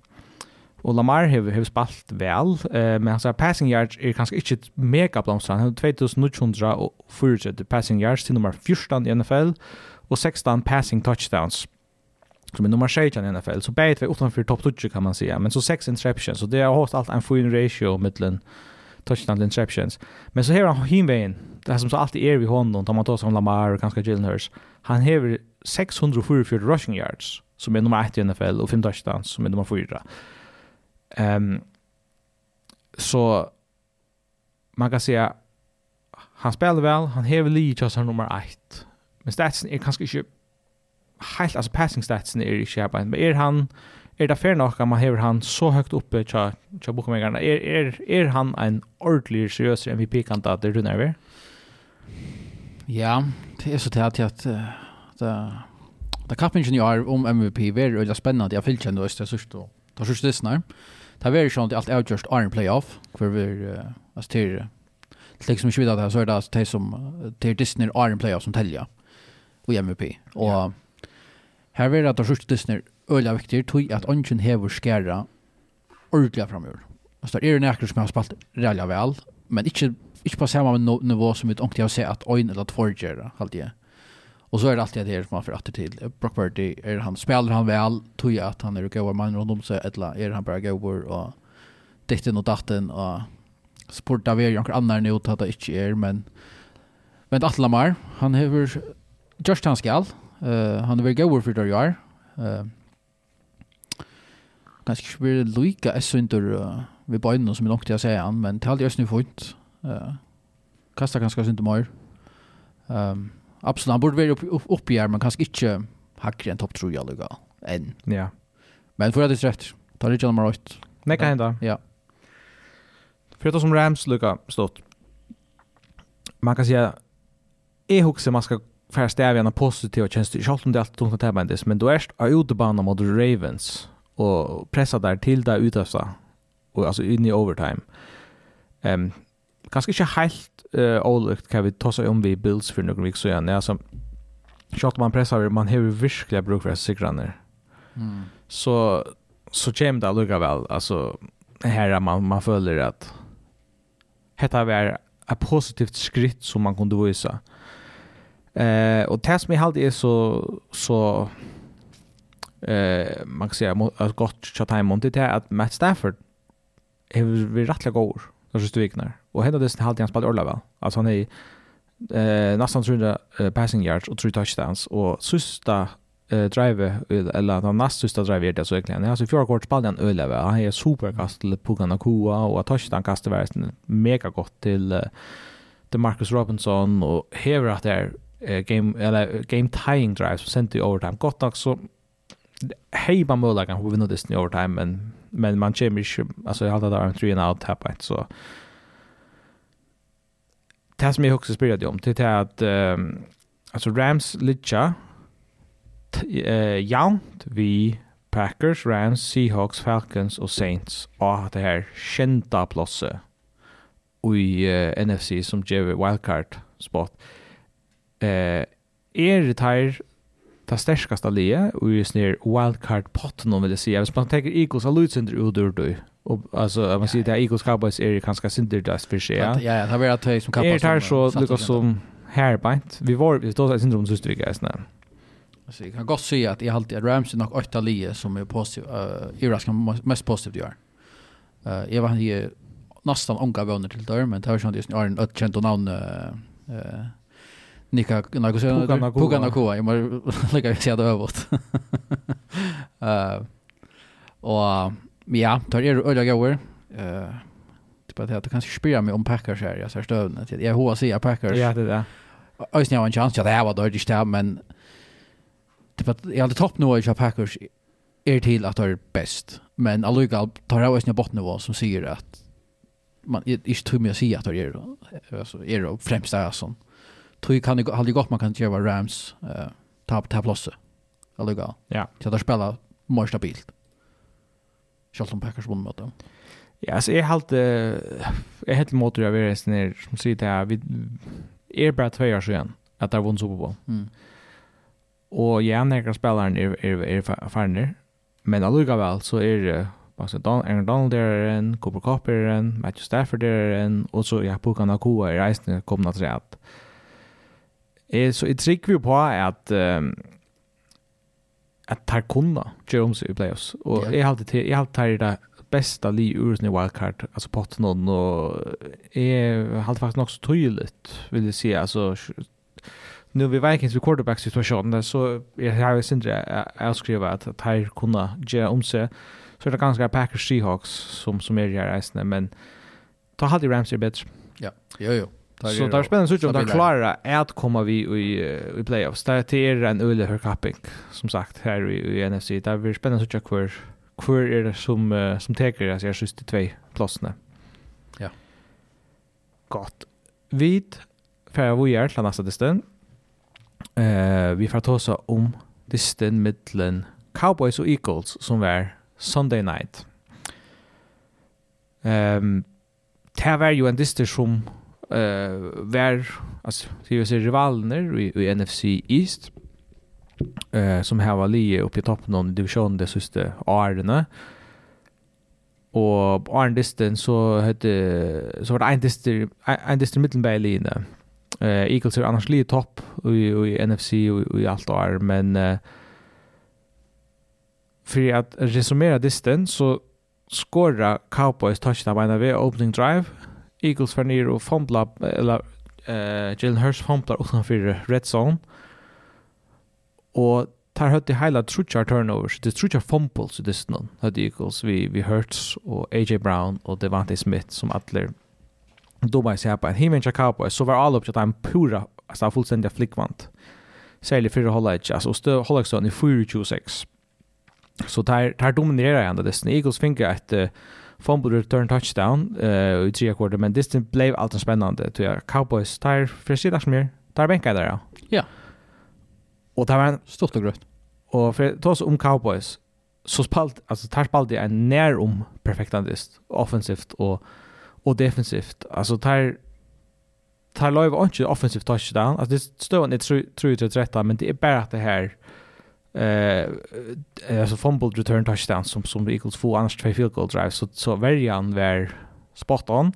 Og Lamar har, har spalt vel, eh, men hans passing yards er kanskje ikke mega blomstrand. Han har 2934 passing yards til nummer 14 i NFL, og 16 passing touchdowns som är nummer 16 i NFL. Så bäget var utanför topp 20 kan man säga. Men så 6 interceptions. Så det har hållit allt en fin ratio mellan touchdown till interceptions. Men så här han hinvägen. Det här som så alltid är vid honom. Tar man tar sig om Lamar och kanske Gyllenhurst. Han har 644 rushing yards som är nummer 1 i NFL och 5 touchdowns som är nummer 4. Um, så man kan säga han spelar väl, han har väl just som nummer 1. Men statsen är kanske inte helt alltså passing statsen är i skärpa men är han är det fair nog att man häver han så högt uppe tja tja bokmägarna är är är han en ordentlig seriös MVP kandidat det runt över. Ja, det är så till att att det det kappen junior om MVP är väldigt spännande. Jag fyllde ändå i det sista. Det snart. Det var ju sånt allt avgjort iron playoff för vi uh, alltså till liksom inte vidare så är det alltså som till Disney iron playoff som tälja och MVP och yeah. här vill att det sjukt Disney öliga viktigt tog att ungen häver skära ordentligt framöver. Alltså det är en aktor som har spalt rejält väl men inte ikke på samme nivå som vi inte har sett at en eller två gör det, halvt Och så är det alltid det som man får till. Brock Purdy, är han, spelar han väl? Tror jag att han är goa man runt om sig? Eller är han bara goa och ditten och datten och sporta vi är ju annan nu att det inte er, men men att Lamar han har just han gal, uh, han vill gå för det jag eh ganska spel Luca är så inte uh, vi båda som är långt jag säger han men det har jag just nu fått eh uh, kastar ganska synd mer ehm um, absolut. Han borde vara uppe upp, upp i här, men kanske inte hackre en topp tror jag lugga än. Ja. Men för att det är rätt. Tar det genom rätt. Det kan hända. Ja. För att som Rams lugga stått. Man kan säga är huxar man ska färre stävja en positiv tjänst. Jag om det alltid tungt att tävla men då är det utebana mot Ravens och pressa där till där utövsa och alltså in i overtime. Ehm um, kanske inte helt uh, olikt kan vi ta sig om vi builds för några veckor sedan. Alltså, Sjalt man pressar, man har virkelig bruk for sikrene. Mm. Så, så kommer det alltså här är man, man följer att detta var ett positivt skritt som man kunde visa. Eh, och det som jeg alltid så, så eh, man kan si, at godt kjatt hjemme, det er Matt Stafford är vi rettelig god de siste vikene. Og henne dessen halvtid han spalt orla vel. Altså han er eh, nästan 300 uh, passing yards och 3 touchdowns. Och sista eh, drive, eller den näst sista drive är det så egentligen. Alltså fjärde kort spalt han öle vel. Han är superkast till Pugan och Kua och touchdown kastet var mega gott till till Marcus Robinson och hever att det är game eller game tying drives sent i overtime. Gott nog bara hejba möjligheten vi vinner det i overtime men men man kommer ikke, altså jeg har det en 3 and out här på ett så det som jag också spelade om det är att um, alltså Rams Litcha eh jaunt vi Packers, Rams, Seahawks, Falcons och Saints och det här kända plåse i uh, NFC som ger wildcard spot. Eh är det här det sterkaste lie, og just nere wildcard-potten, vil jeg si. Hvis man tenker Eagles har lutsynder ut ur du, og altså, man sier det Eagles Cowboys er kanskje dust for seg. Ja, ja, det har vært tøy som Cowboys. Er det her så lukket som herbeint? Vi var, vi stod seg syndrom siste vik, jeg snakker. Alltså, jag kan gott säga att jag alltid att Rams är nog åtta lie som är positiv, eh uh, överraskande mest positivt gör. Uh, jag var nästan onka vänner till dörr, men det var ju inte just nu en ökänt och namn uh, uh, Nika Nagosa Puka Nagoa. Jag måste lägga se det överåt. Eh och ja, tar är öliga gåvor. Eh typ att jag kanske spelar mig om Packers här. Jag ser stövna till. Jag hoppas jag Packers. Ja, det där. Jag har en chans att det här var dåligt där, men typ att jag hade topp nu i Packers är till att det är bäst. Men alluga tar jag också en bottennivå som säger att man inte tror mig att säga att det är. Alltså, är det främst det här tror kan det hade gått man kan göra Rams eh ta ta plus. Alltså Ja. Så där spelar mer stabilt. Charlton Packers vann mot dem. Ja, så jag halt jag helt mot det vi är ner som säger det vi är bara två år sedan att det vann Super Bowl. Mm. Och ja, när jag spelar är är är fan Men alltså väl så är det Baksa Don Aaron Donald där är en, Cooper Cup är en, Matthew Stafford där är en, och så ja, Puka Pukan Akua er reisende komna til at så jeg trykker vi på att um, att tar kunna gjøre om i playoffs. och yeah. jag har alltid jag har alltid det bästa li ur sin wildcard, alltså Pottenon, och är har faktiskt också så vill vil jeg alltså nu vi Vikings vid quarterback situationen så jag har ju sindre jag skriva att att här kunna ge om sig så är det ganska Packers Seahawks som som är i resten men ta hade Rams är bättre. Ja. Jo jo. Så det er spennende så om de klarer at komme vi i, i playoffs. Det er en øyelig hørkapping, som sagt, her i, i NFC. Det er spennende så hver, hver er det som, uh, som teker, det, jeg synes de tve plassene. Ja. Godt. Vi fer vi er til neste distan. Uh, vi får ta oss om distan mittlen Cowboys og Eagles, som var Sunday night. Um, det var jo en distan som eh var alltså det är rivaler i, i NFC East eh som här var lige uppe i toppen någon division det sista åren och på en så hette så var det en distans en distans mittenbälle inne Eh Eagles är annars lite topp i, i NFC och i allt där men eh, för att resumera distans så skora Cowboys touchdown by the opening drive. Eagles var ner och fumbla eller eh Jalen Hurst fomplar utenfor red zone. Og tar høyt i heila trutjar turnovers, det trutjar fumbles i distan, høyt Eagles, vi, vi Hurts og AJ Brown og Devante Smith som atler doba i seg på en himmel Cowboys, så var alle upp til at han pura, alltså fullstendig flickvant. Särskilt för att hålla ett, alltså stö, hålla ett sånn i 4-26. Så tar, tar dominerar han det distan. Eagles finner ett, uh, fumble return touchdown uh, i tre kvarter, men det blev allt spännande. Tror jag Cowboys tar för sig dags mer, tar bänka där. Ja. ja. Och det var en stort och Og Och för oss om Cowboys så spalt, alltså tar spalt det en när om perfektandist, offensivt och, och defensivt. Alltså tar tar lov och inte offensivt touchdown. Alltså det står inte tror tror men det är bara att det här eh uh, alltså fumble return touchdown som som Eagles får annars två field goal drive så så väljan var spot on.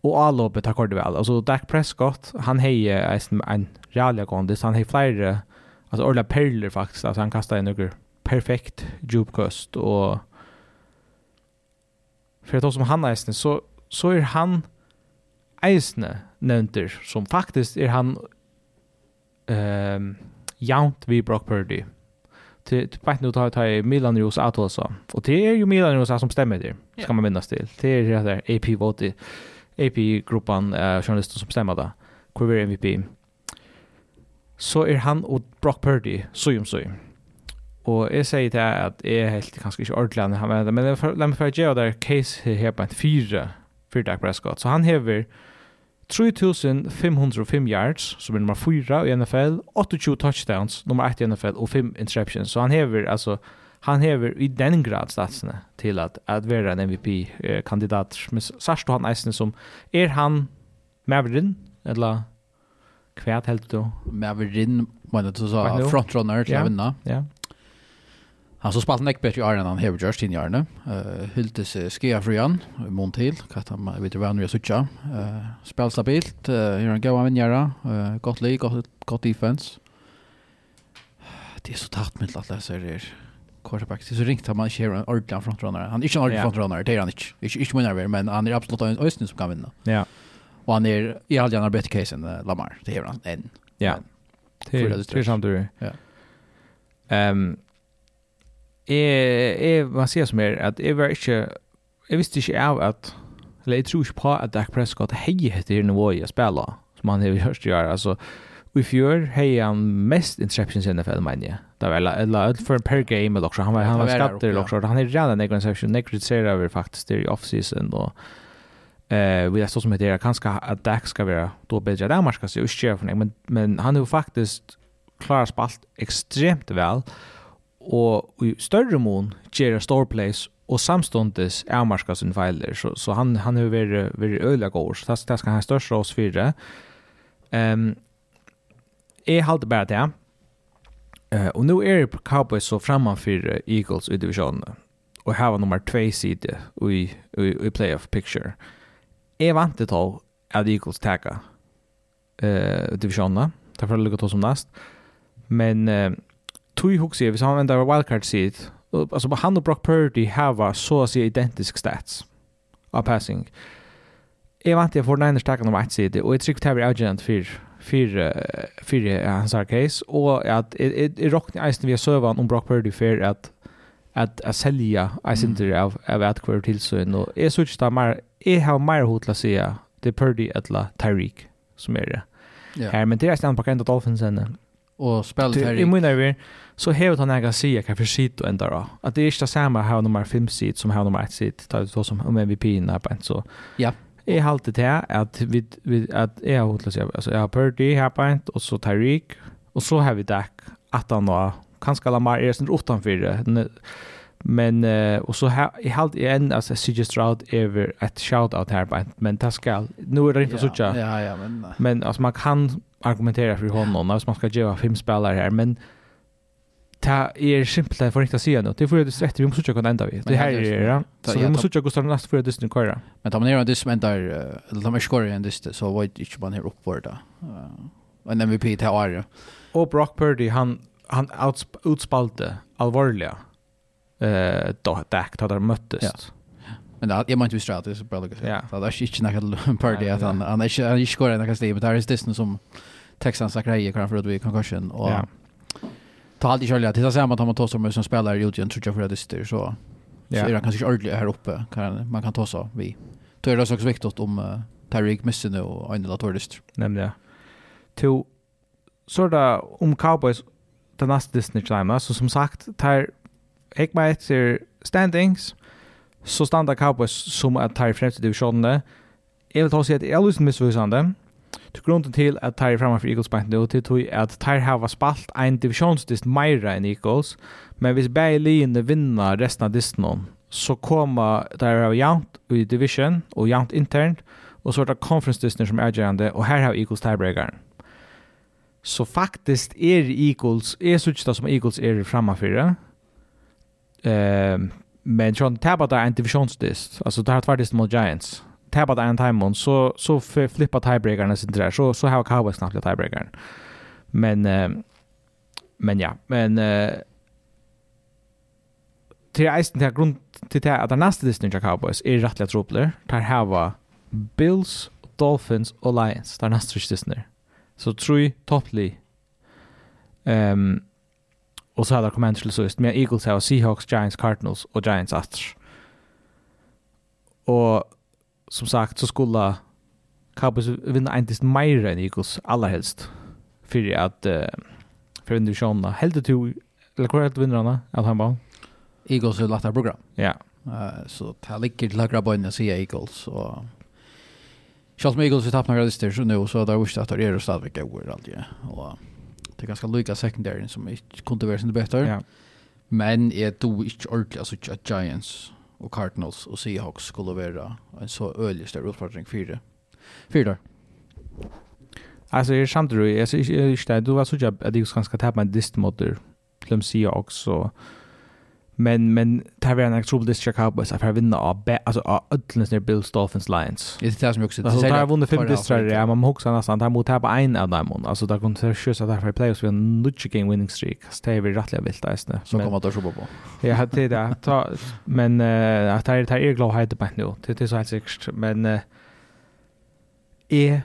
Och allopet tar det väl. Alltså Dak Prescott han hejer en en rally kondis han hejer flera alltså Orla Perler faktiskt. Alltså han kastar in några perfekt djupkast och för att som han är så så är han eisne nevnter som faktiskt är han ehm um, jaunt vi Brock Purdy till på nu tar jag Milan Rose att också. Och det är ju Milan Rose som stämmer det. Ska man minnas till. Det är det där AP vote AP gruppen eh journalister som stämmer där. Quiver MVP. Så är han och Brock Purdy så ju så. Och jag säger det att är helt kanske inte ordentligt han men men lämna för att där case här på en fyra för Dak Prescott. Så han häver 3505 yards, som er nummer 4 i NFL, 28 touchdowns, nummer 1 i NFL, og 5 interceptions. Så han hever, altså, han hever i den grad statsene til at, at være en MVP-kandidat. Men sørst han eisene som, er han Maverin, eller hva helt du? Maverin, mener du så, frontrunner til å vinne? Ja, Han så spalt nek bättre i Arne han hever gjørst inn i Arne. Uh, Hylte seg skea fruan, mån til, katt han vet hva vi har sutja. Uh, Spel stabilt, uh, gjør han gaua vinnjæra, uh, godt lig, godt, godt defense. Det er så tatt med at leser her quarterback. Det er så ringt at man ikke har en ordentlig frontrunner. Han er ikke en ordentlig yeah. frontrunner, det er han ikke. Ikke, ikke minner men han er absolutt en øyne som kan vinna. Ja. Yeah. Og han er i all gjerne bedre case enn uh, Lamar, det er han en. Ja, det er samt du. Ja. Um, jeg, jeg, man sier som är att det var inte jag visste inte av att eller jag tror inte på att Dak Prescott hei etter nivået jeg spiller, som han har hørt göra alltså i fjör hei han mest interceptions i NFL, men jeg. Det var, eller, eller för per game, eller, också han var, han var skatter, eller, han är redan en interception, jeg över faktiskt det i offseason, og, eh vi har stått som heter kanske att Dak ska vara då bättre där man ska se och men men han har faktiskt klarat spalt extremt väl. Well og i større mån gjør store plays og samstundes avmarska sin feiler så, så han, han har vært, vært øyla god, så det det skal han ha størst rås det. um, jeg halte bare det uh, og nå er Cowboys så framan for Eagles i divisjonen og her var nummer 2 side i, i, i playoff picture. Jeg vant det til at Eagles tagga uh, divisjonen derfor er det lukket oss om nest men uh, tog hooks är vi så använder av wildcard seed. Alltså han och Brock Purdy har så att säga identisk stats av passing. Jag vant jag får den starka om ett sida och jag tycker det här är agent för för för hans här case och att det rocknar isen vi har servern om Brock Purdy för att att att sälja isen av av att kvar till så och är så inte mer är har mer hot att säga det är Purdy eller Tyreek som är det. Ja. Här men det är stand på Kent Dolphins ända och spelet här i mina vi så har han några sig kan för sitt och ändra då. Att det är inte samma här nummer 5 seed som här nummer 1 seed tar det som om MVP när på så. Ja. Jag har alltid det att vi vi att jag har alltså alltså jag har Purdy här på och så Tyreek och så har vi Dak att han då kanske Lamar är sen utanför Men uh, och så här i halt igen alltså CJ Stroud över ett shout out här på men det ska nu är det inte så tjocka. Ja ja men men alltså man kan argumentera för honom när man ska ge fem spelare här men ta är simpelt för inte att säga något. Det får ju det rätt vi måste söka ända vi. Det här är det. Så vi måste söka Gustav nästa för det köra. Men tar man ner det som ändar eller tar man skor igen det så vad inte man här uppåt där. En MVP till Arya. Och Brock Purdy han han utspalte allvarliga eh uh, Dak där möttes. Ja. Men det, jag menar inte strategiskt så bra det. Ja. Så det är inte något party att han han är han är skorar några steg men där är det som Texans Zakaria kan för att vi concussion och ja. ta alltid i att det att man att man tar som som spelar i Utgen tror jag för att det är så. Så är han kanske ordentligt här uppe kan man kan ta så vi. Då är det också viktigt om uh, Tyreek missar nu och andra latorist. Nämligen. Till så där om Cowboys den nästa Disney Chime så som sagt tar Gikk meg etter standings, så standa Cowboys som at tar i fremste divisjonene. Jeg vil ta å si at jeg er lyst misvisende. Til grunnen til at tar i fremme for Eagles beint nå, til tog at tar har spalt en divisjonsdist Myra enn Eagles, men hvis begge linene vinner resten av disten så kommer der av jant i division og jant internt, og så er det conference-disten som er avgjørende, og her har Eagles tiebreakeren. Så faktisk er Eagles, jeg synes det som Eagles er fremme for det, Ehm men John tappade där en divisionsdist. Alltså det har varit dist mot Giants. Tappade en timeon så så flippar tiebreakern sin där. Så så har Cowboys knappt tiebreakern. Men eh, men ja, men eh till eisen där grund till det att nästa disten jag Cowboys är rättliga tropler. Där hava Bills, Dolphins och Lions. Där nästa disten. Så tror toppli. Ehm um, Och så hade jag kommit till sist med Eagles här och Seahawks, Giants, Cardinals och Giants Astros. Och som sagt så skulle Cowboys vinna en tills mer än Eagles allra helst. För att uh, för vinner Sean helt till eller korrekt vinnarna att han bara Eagles är lättare program. Ja. Uh, så det ligger till högra böjden att säga Eagles och Charles Eagles har tappat några lister så nu så har det visste att det är stadigt går allt ja. Och Det är ganska lika secondary som inte kunde vara sin bättre. Ja. Men jag tror inte ordentligt alltså Giants och Cardinals och Seahawks skulle vara en så ölig större utfordring för det. För det. Alltså jag samtidigt, jag ser inte det, du var så att jag skulle tappa en dist mot Seahawks och Men men tar vi en trouble this check out så för vinna av alltså av ödlens när Bill Dolphins Lions. Det är det som jag också säger. Så där vunnit fem distrar ja man hooks annars han tar mot här på en av dem alltså där kommer det sjösa där för playoffs vi en nutch game winning streak. Så det är vi rättliga vilt där Så kommer det sjobba på. Ja det det ta men att det är det är glad hade på nu. Det är så helt säkert men eh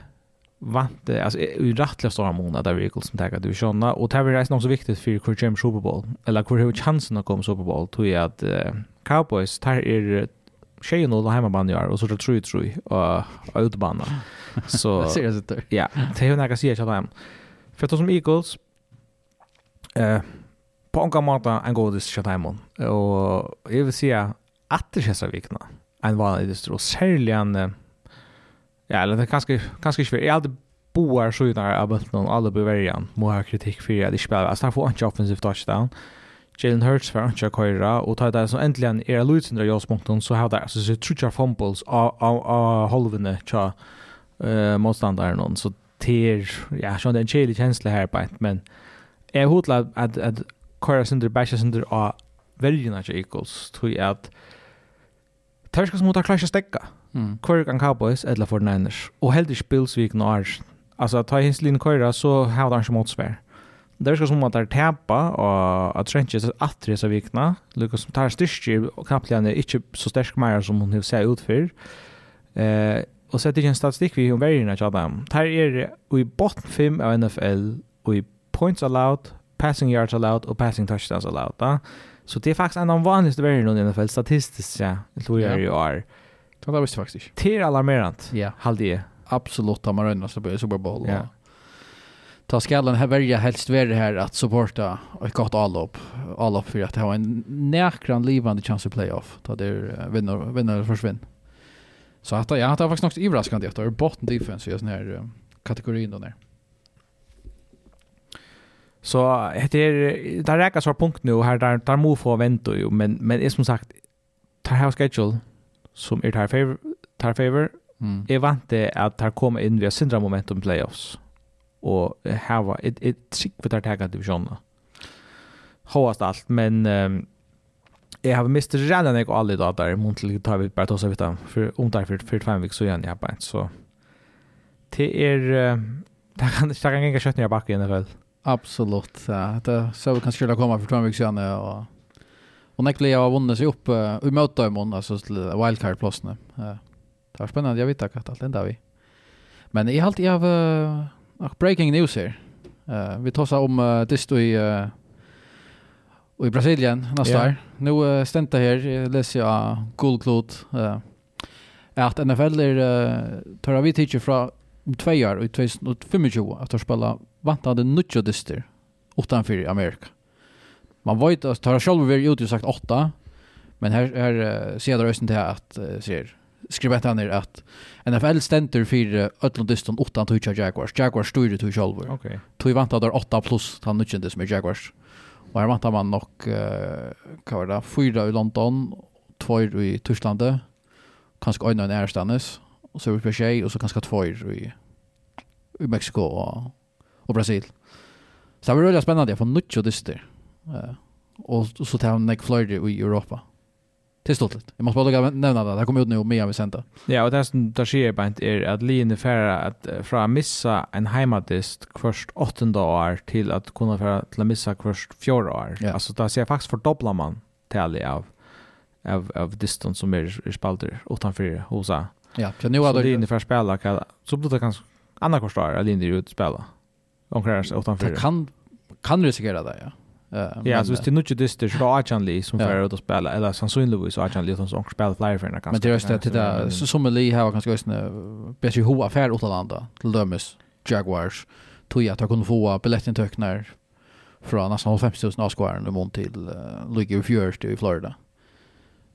vant det alltså i rättliga stora månader där vehicles som taggar divisionerna och det var resten också viktigt för hur James Super Bowl. Eller hur hur chansen att komma Super Bowl tror jag att Cowboys tar er tjejen och you gör och så tror jag tror jag och utbanan så seriöst ja det är ju några sier att för att som Eagles eh på en gammal en god dis shot och jag vill säga att det känns så vikna en vanlig distro särligen Ja, eller det kanske kanske inte. Jag hade boar så utan av att någon alla bevarian. Må ha kritik för att det spelar. Alltså får inte offensive touchdown. Jalen Hurts för att köra och ta det som äntligen är Lutzen där jag spunkten så har där så så trutcha fumbles av av av halvene tja eh motståndaren någon så ter ja så den chili känsla här på men är hotla att att köra sönder basha sönder av väljarna equals tror at att Törskast mot att klasha stäcka. Mm. Kvar kan Cowboys eller for Niners. Og heldig spilsvik nå er. Altså, ta hins lin køyra, så har han ikke motsvær. Det virker som at det er tepa, og at Trenches er tre så vikna. Lukas som tar styrke og knappligan er ikke så sterk mer som hun har sett ut for. Eh, og setter ikke en statistikk vi om vergerna til dem. Her er i bottom 5 av NFL, og i points allowed, passing yards allowed, og passing touchdowns allowed. Da. Så det er faktisk en av de vanligste vergerna i NFL, statistisk, ja, det tror jeg i år. Ja Det visste jag faktiskt inte. Det är alarmerant. Ja. Halde jag. Absolut, om man rönnar så blir Super Bowl. Ja. Ta skallen här välja helst värre här att supporta ett gott allop. Allop för att ha en näkran livande chans i playoff. Ta det vinner, vinner försvinn. Så att, ja, det var faktiskt något överraskande att det är botten defense i den här kategorin då när. Så det är där räcker så punkt nu här där där må få vänta ju men men är som sagt tar här schedule som er tar favor, tar favor. Mm. Jeg vant det at tar kommer inn via sindra momentum playoffs. och her var et, et för for tar tagga divisjonen. Håast allt, men um, jag har mist redan jeg og alle da der, må ikke ta vidt bare ta seg vidt för for om der for 45 vik så igjen jeg bare, så det är det kan det kjøtt når jeg bakker i NFL. Absolutt, ja. Det så vi kanskje det kommer för 25 veckor siden, och Och när Nekli har vunnit sig upp uh, i mötet i mån, alltså till wildcard-plåsarna. Uh, det var spännande, jag vet inte att allt det vi. Men jag har alltid av uh, breaking news här. Uh, vi tar om uh, det i, uh, i Brasilien nästa yeah. år. Nu uh, stämte här, jag läser jag uh, Guldklot. Uh, att NFL är, uh, tar av vi teacher från om två år, i 2025, att de spelar vantade nutjodister utanför Amerika man vet att tar själv vi ut sagt 8 men här här ser det rösten till att ser skrivet han är att NFL ständer för Ötlandiston 8 till Jaguars. Jaguars styrde till själv. Okej. Okay. Tog vantade där 8 plus han nutjande som är Jaguars. Och här vantar man nog uh, vad det? Fyra i London, två i Tyskland, kanske en och en ärstannes och så uppe sig och så kanske två i i Mexiko och, och Brasil. Så det var väldigt spännande. Jag får nutjande dyster. Uh, och så tar han Nick Floyd i Europa. Det står det. Jag måste bara nämna det. Det kommer ut nu med vi sända. Ja, och det som där sker på är att Lien är färre att från missa en heimatist först åttonde år till att kunna färra till att missa först fjärde år. Ja. Alltså där ser faktiskt fördubblar man till av av av distans som är i spalter utanför hosa. Ja, så nu har det Lien är spela kan så blir det kanske andra korsar att Lien ut spela. Omkring utanför. Det kan kan riskera det, ja. Uh, ja, så hvis det er noe dyster så er det li som får ut å spille, eller sannsynligtvis så är han li som som spille flere for när kanske. Men det er just det där som li har kanske just bättre hoa affär åt landa till Dömes Jaguars tog jeg at jeg kunne få billettintøkner fra nesten 50 000 avskåren i mån til uh, Luigi i Fjørst i Florida.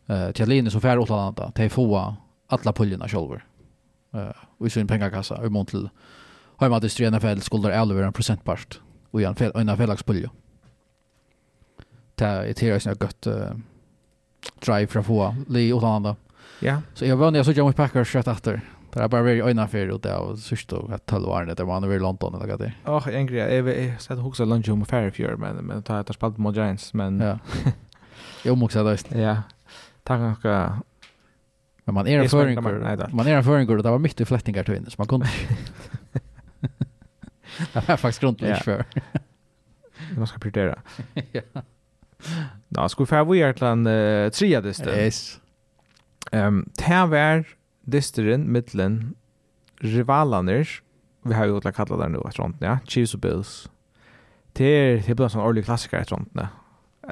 Uh, til Line som färre åt til till få alle puljerna selv, Uh, og i sin pengekassa, i mån til har man distribuerat NFL skulder 11 en procentpart och i en, fel, en felagspuljer ta ett här såna gott drive fra få li utlanda. Ja. Så jag var när jag såg John Packers shot efter. Det är bara very öjna för det och sist då att tala var det var i London eller något. Åh, en grej. Jag vet satt också lunch om Fairfield men men tar att spalt mot Giants men Ja. Jag måste det. Ja. Tack några Men man är en föringur. Man är en föringur och det var mitt i flättingar till vinner så man kunde Det var faktiskt grundligt för. Man ska prioritera. ja. Nå, skal vi fære vi er til en uh, tria dyster. Yes. Um, det var dysteren mittelen rivalene, vi har jo til å det nå etter hånden, ja, Chiefs og Bills. Det er, det er en sånn årlig klassiker etter hånden, ja.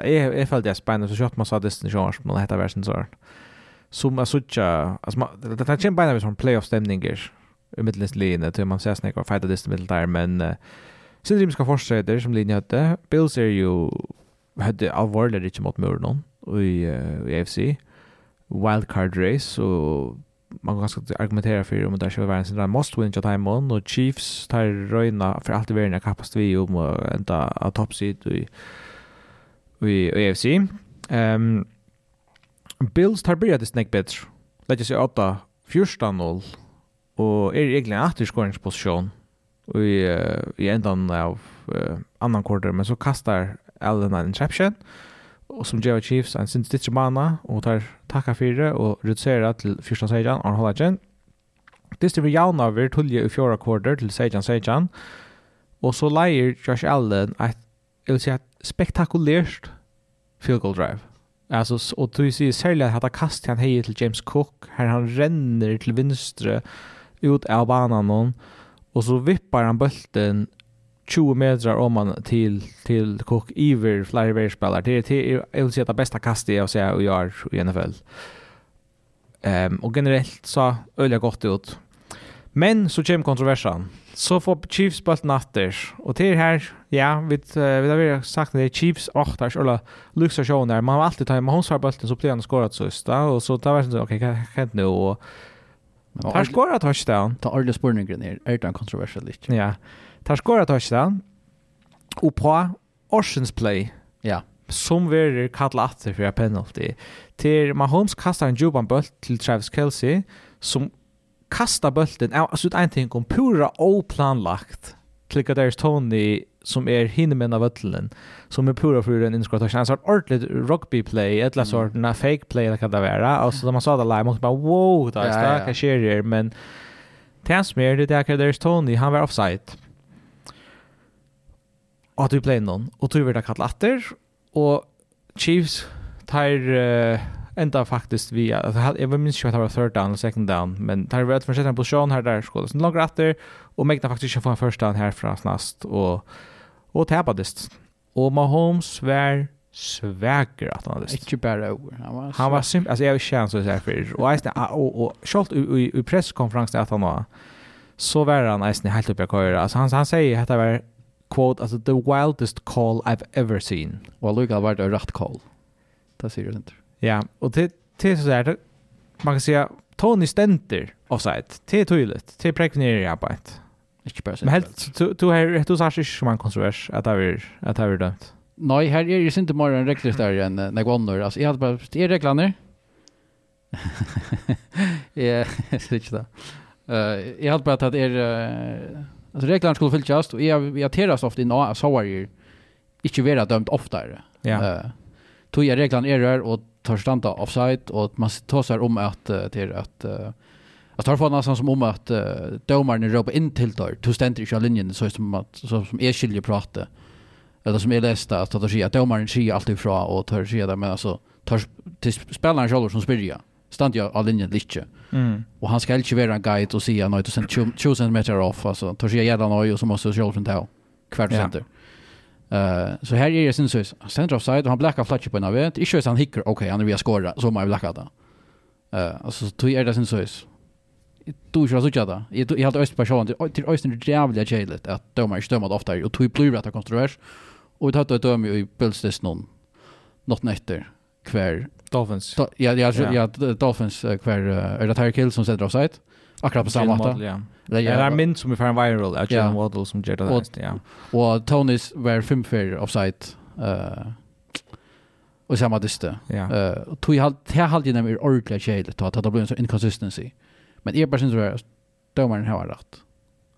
Jeg, jeg følte jeg spennende, så kjøpte man sa dysteren i sjøen, men dette var sin sånn. Som er sånn, altså, man, det er ikke en beina vi sånn playoff-stemninger i mittelens linje, til man ser snakker og feiter dysteren mittelen der, men uh, Sindrim skal fortsette som linje høtte. Bills er jo hade alvorlig ikke mot Møren i, uh, i AFC. Wildcard race, så man kan ganske argumentera for om det ikke var verdens en must win til Timon, og Chiefs tar røyna for alt i verden er kappast vi om å enda av toppsid i, i, i AFC. Um, Bills tar bryr det snakk bedre. Lett seg 8-14-0, og er egentlig en atterskåringsposisjon i, uh, i ändan av uh, annan quarter men så kastar Allen and Inception, och som gjør Chiefs en sin stitcher mana, och tar tacka för det och reducerer till första sejan, og holder Det är vi jauna över tulje i fjärde kvarter till sejan sejan, Och så leier Josh Allen et, jag vill säga spektakulärt field goal drive. Alltså och du ser särskilt att han kastar han hej till James Cook. Här han renner till vänster ut av banan någon och så vippar han bulten 20 meter om man till till Cook Iver flyer ver spelar Det är jag vill säga det bästa kastet jag ser och gör i NFL. Ehm och generellt så öliga gott ut. Men så kom kontroversen. Så får Chiefs bult natter och det här ja, vi vi har sagt det Chiefs åttars eller Luxa show där man alltid tar man har bulten så blir han skorat så just och så tar vi så okej kan inte nu och Tar skorat touchdown. Ta alla spurningen ner. Är det en kontroversiell Ja. Tar skåret touchdown och på Oceans play. Ja. Som verer kalla atter för penalty. Till Mahomes kastar en juban boll till Travis Kelsey som kastar bollen. Alltså ut en ting om pura oplanlagt. Klicka deras Tony som är hinner med navöllen som är pura för en inskott och en sort ordligt rugby play ett la sort na fake play det kan det vara alltså när man sa det live måste bara wow det är starka serier men Tans mer det där Tony han var offside at vi ble noen, og tog vi da kallet atter, og Chiefs tar uh, enda faktisk vi, jeg var minst ikke at det var third down eller second down, men tar vi et for en posisjon her der, skålet sin langer atter, og megna faktisk ikke få en first down herfra snast, og, og tapadist. Og Mahomes var sväger att han hade. Ikke bare over. Han var han var simpel alltså jag känns så här för och eisne, och och skolt i i presskonferensen att han var så var han eisne helt uppe i köra. Alltså han han säger att det var quote, alltså the wildest call I've ever seen. Och Luka var det rätt call. Det ser det inte. Ja, och det det så där man kan säga Tony Stenter offside. Det är tydligt. Det är präknare i arbetet. Ikke bare Men helt, du har du sagt ikke som en kontrovers at det er at det er dømt. Nei, her er det ikke mer enn regler der enn når jeg Altså, jeg hadde bare, det er reglene. Jeg synes ikke det. Jeg hadde bare at det er Alltså reglerna skulle fyllas och jag irriteras ofta i av sårar inte vara dömt oftare. Ja. Uh, tog jag reglerna error och tar stanta offside och man tar sig om att till att uh, Jag tar för nästan som om att uh, domaren ropar in till där. Du ständer inte linjen så som att så som är skilje prata. Eller som är lästa att att säga att domaren säger alltid ifrån och tar säga det men alltså tar till spelaren själv som spyrja stand jag all linjen lite. Mm. Och han ska inte vara en guide och säga något och sen 20 cm off alltså tar sig jävla något och så måste jag från där kvart center. Eh så här är det sen så center offside han blackar flatch på en av det. Inte så han hickar. Okej, han han vill skora så man blacka det. Eh alltså tog är det sen så du kör så tjata. Jag hade öst person till östen jävla jävligt att de har stömat ofta och tog blir rätt kontrovers. Och det hade ett ju i bildstest någon något nätter kvar Dolphins. Do, ja, ja, ja, ja, Dolphins uh, kvar uh, är det Tyreek Hill som sätter offside. Akkurat på samma sätt. Ja. Det är min som är för en viral, att Jalen Waddle som gör det ja. Och Tonys var fem för offside. Uh, och samma dyste. Eh och tog jag här hade jag nämligen ordentligt skälet att det blev en sån inconsistency. Men är bara syns det domaren har rätt.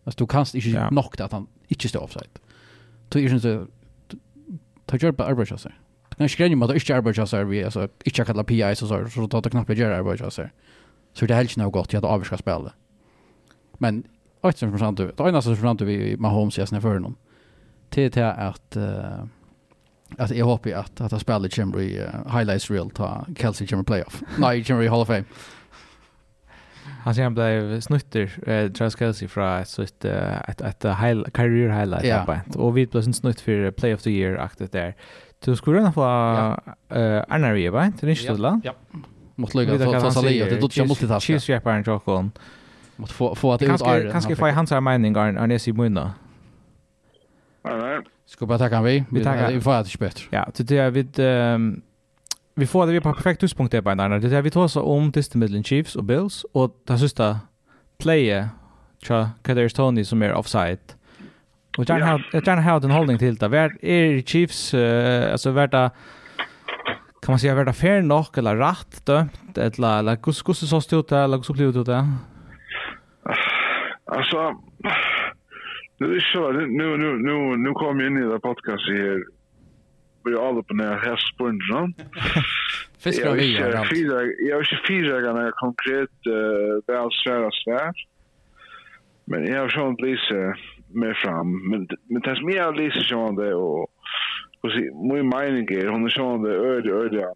Alltså du kanst inte ja. nokta att han inte står offside. Tog jag syns det tar jag på arbetschassar. När skrev ju att det inte här vi alltså inte kalla PI så så så tar det knappt att göra arbetschassar. Så här. Så det är helt nog gott jag att avskriva spela. Men ett som framförallt det ena som framförallt vi med Holmes jag snä för honom. Till till att att jag hoppas att att han spelar chamber i highlights reel ta Kelsey chamber playoff. Nej, chamber i Hall of Fame. Han säger han blev snutter, eh, Travis Kelsey fra ett, ett, ett, ett, ett high, career highlight. Yeah. Och vi blev snutt för play of the year-aktigt där. Du skulle röna på Arnar Riva, till din stodla. Ja. Mot lycka för att sälja det då jag måste ta. Cheese wrapper and chocolate. Mot få få att det är kanske få hans mening Arnar Arnar i munna. Ska bara tacka vi. Vi tackar. Vi får att bättre. Ja, det är ehm vi får det vi på perfekt tidspunkt där på Arnar. Det är vi tar så om tills Midland Chiefs och Bills och det sista playe Tja, Kadarius Tony som är offside. Och jag har jag har den hållning till det. Vart är Chiefs uh, alltså vart det kan man säga vart det fair nog eller rätt dömt eller eller hur hur så stod det eller hur blev det där? Alltså nu är så nu nu nu nu kom jag in i det podcast här vi är alla på när här sponsorn. Fiskar och vi. Jag har ju fyra gånger konkret eh väl svära svär. Men jag har sånt lite mer fram. Men, men det som jag läser sådant och, och min mening är, hon är det, öde, öde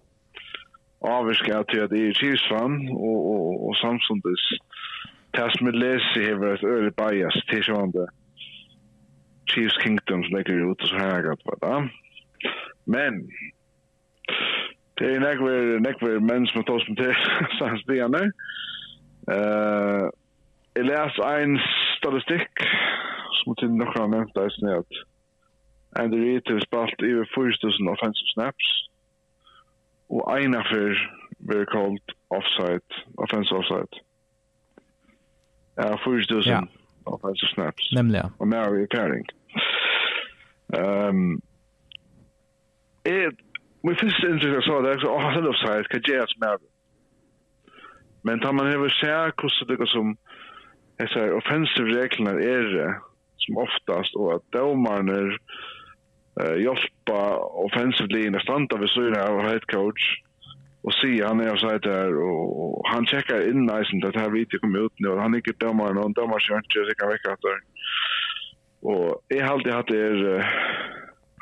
avviska till att det är Kirsvan och, och, och samstundes det som jag läser har ett öde bias till det, Chiefs Kingdom som lägger ut och så här gott det. Men det är nekver, nekver män som har tar som till sanstianer. Eh Jeg les en statistikk som til nokre har nevnt det som er at Andy Reid har spalt over 4000 offensive snaps og en av fyr blir kalt offside, offensive offside. Ja, 4000 ja. offensive snaps. Nemlig, ja. Og mer i pairing. Um, jeg, min første inntrykk jeg sa det, jeg sa, åh, han er offside, hva gjør jeg som er Men tar man hever seg hvordan det som dessa offensive reglerna är som oftast og at domarna eh hjälpa offensive linjen standa vid sidan av head coach og se han är så där og han checkar inn nice inte att här vet jag kommer ut nu han gick domaren och domaren kör inte så kan vecka efter och jag har alltid haft er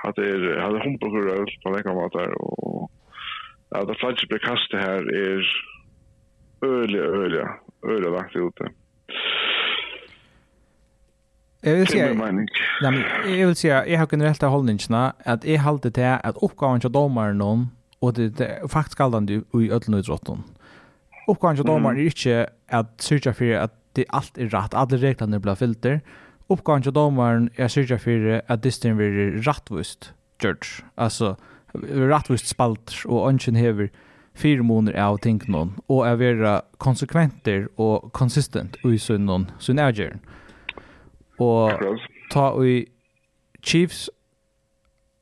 hade er hade hon på röd på veckan var där och ja det flash blev kastet här är öle öle öle lagt ute. Jeg vil si, ja, men jeg vil si, jeg har generelt av holdningene at jeg halte til at oppgaven til domaren noen, og det er faktisk galdende i ødelen utrotten. Oppgaven til domaren er ikke at sørge for at det alt er rett, alle reglene blir filter. Oppgaven til domaren er sørge for at disten blir rettvist, George. Altså, rettvist spalt, og ønsken hever fire måneder av ting någon og er være konsekventer og konsistent i sønnen, sønnen avgjøren. Mm Och ta i Chiefs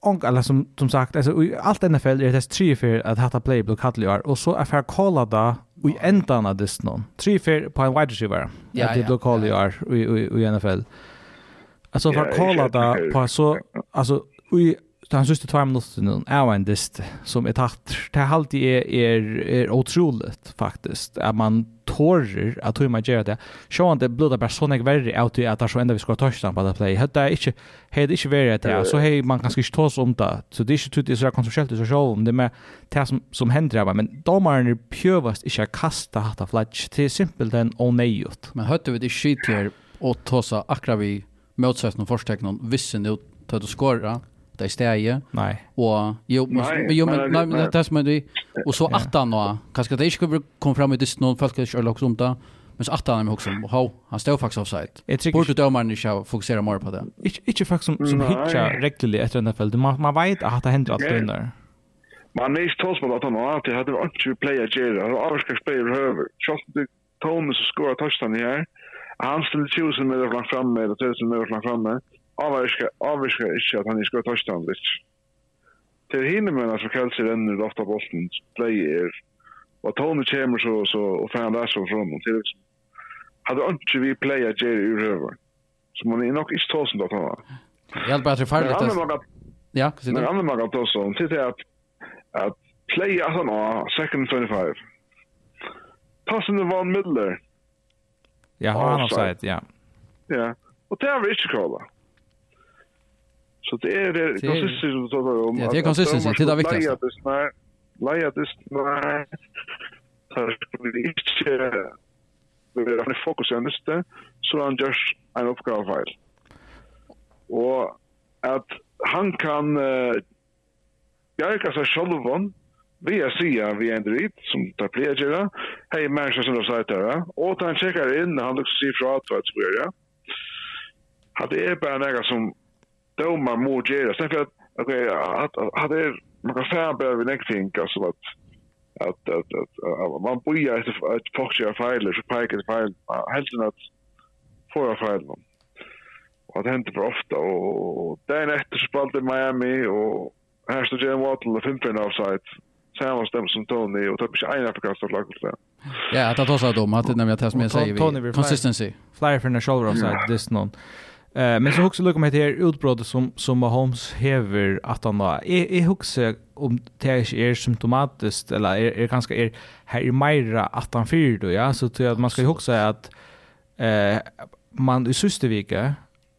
och alla som som sagt alltså i allt NFL är det tre för att hata playbook hade ju och så är för kolla då i ändan av det någon tre för på en wide receiver ja, det då kolla ju i i i NFL alltså för kolla då på så alltså i han den siste två minuterna är en dist som är tatt. Det här alltid är, är, är otroligt faktiskt. Att man tårer att hur man gör det. Så Sjåan det blodar bara sånne värre att det är så enda vi ska ta touchdown på det play. Det är inte, det inte värre det. Så hej man kanske inte tås om det. Så det är inte tydligt så kontroversiellt i sig själv om det med det som, som händer. Men domaren är pjövast inte att kasta hatta flagg. Det är simpelt en onejot. Men hörde vi det skit här och ta sig akra vi motsättning och försteckning vissen ut till att skåra det är stäje. Nej. Och jo, men jo men nej men det är som det och så att han då kanske det inte skulle komma fram i det någon folk eller också sånt där. Men så att han också ha han står faktiskt offside. Borde domaren inte fokusera mer på det. Inte inte faktiskt som som hitcha reguljärt efter den fältet. Man man vet att det händer alltid under. Man är inte tals på att han har alltid hade inte player Jerry. Han har avskrivit spelare över. Shot the Thomas skorar touchdown här. Han ställde tjusen med fram med och tjusen med fram med avvirka, avvirka ikke at han ikke skal touchdown litt. Til hinne mennene som Kelsey renner ofte av play pleier, og Tony kommer så, så og fan han så fra honom. Til liksom, hadde ikke vi play a Jerry ur høver, så man er nok ikke tåsen da, Tony. Jeg hjelper at det er ferdig. Ja, hva sier du? Men andre man kan tåse om, til det at, at player at han har second 25. Passing the Van Midler. Ja, han har sagt, ja. Ja, og det har vi ikke kallet. Så det er är konsistens och om Ja, det er konsistens, det er det viktigaste. Leia det snär. Så skulle vi inte vi har fokus på nästa så han gjør en oppgave feil. Og at han kan uh, bjerga seg sjolvon vi er sida vi er en dritt som tar plegera hei mennesker som har sagt sætara og han tjekkar inn han lukk sier fra at hva det er bare nega som domar må göra. Sen för at, at, okay, er, man kan fære säga behöver vi någonting, at, at, at, at, at man börjar efter att folk gör fel så peker det fel helt enkelt att få fel och det hender for ofta og dagen etter så spalte Miami og her står Jim Waddle og Fimpen offside samma stämmer som Tony och tar inte en förkast av laget där. Ja, att ta oss av dem att nämligen det som jag säger vi consistency. Flyer för en shoulder offside this non. Eh men så också lukar med det här utbrottet som som Mahomes haver att han då är är också om det är är symptomatiskt eller är är ganska är här är mera att han fyr då ja. Så tror jag att man ska ju också att eh man i sista vecka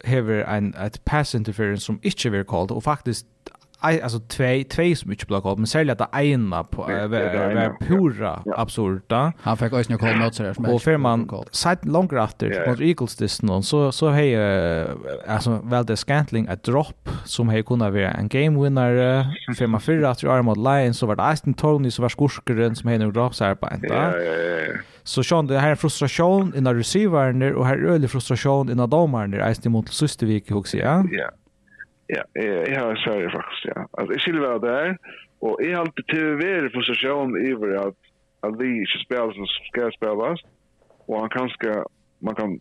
haver en ett pass interference som inte blir called och faktiskt alltså två två så mycket block upp men sälja att ena på var pura absurda. Han fick också några notes där som. Och för man sett långt efter mot Eagles någon så så hej alltså väl det scantling ett drop som hej kunde vara en game winner för man förra att jag mot Lions så var det Aston Tony så var skurskaren som hej nu drop så här på ända. Så sjön det här är frustration innan receivern och här är ölig frustration innan domaren där Aston mot Sustervik också ja. Ja. Ja, jeg har Sverige faktisk, ja. Altså, jeg skulle være der, og jeg har alltid til å være på stasjonen iver at, at vi ikke spiller som skal spilles, og han kan ska, man kan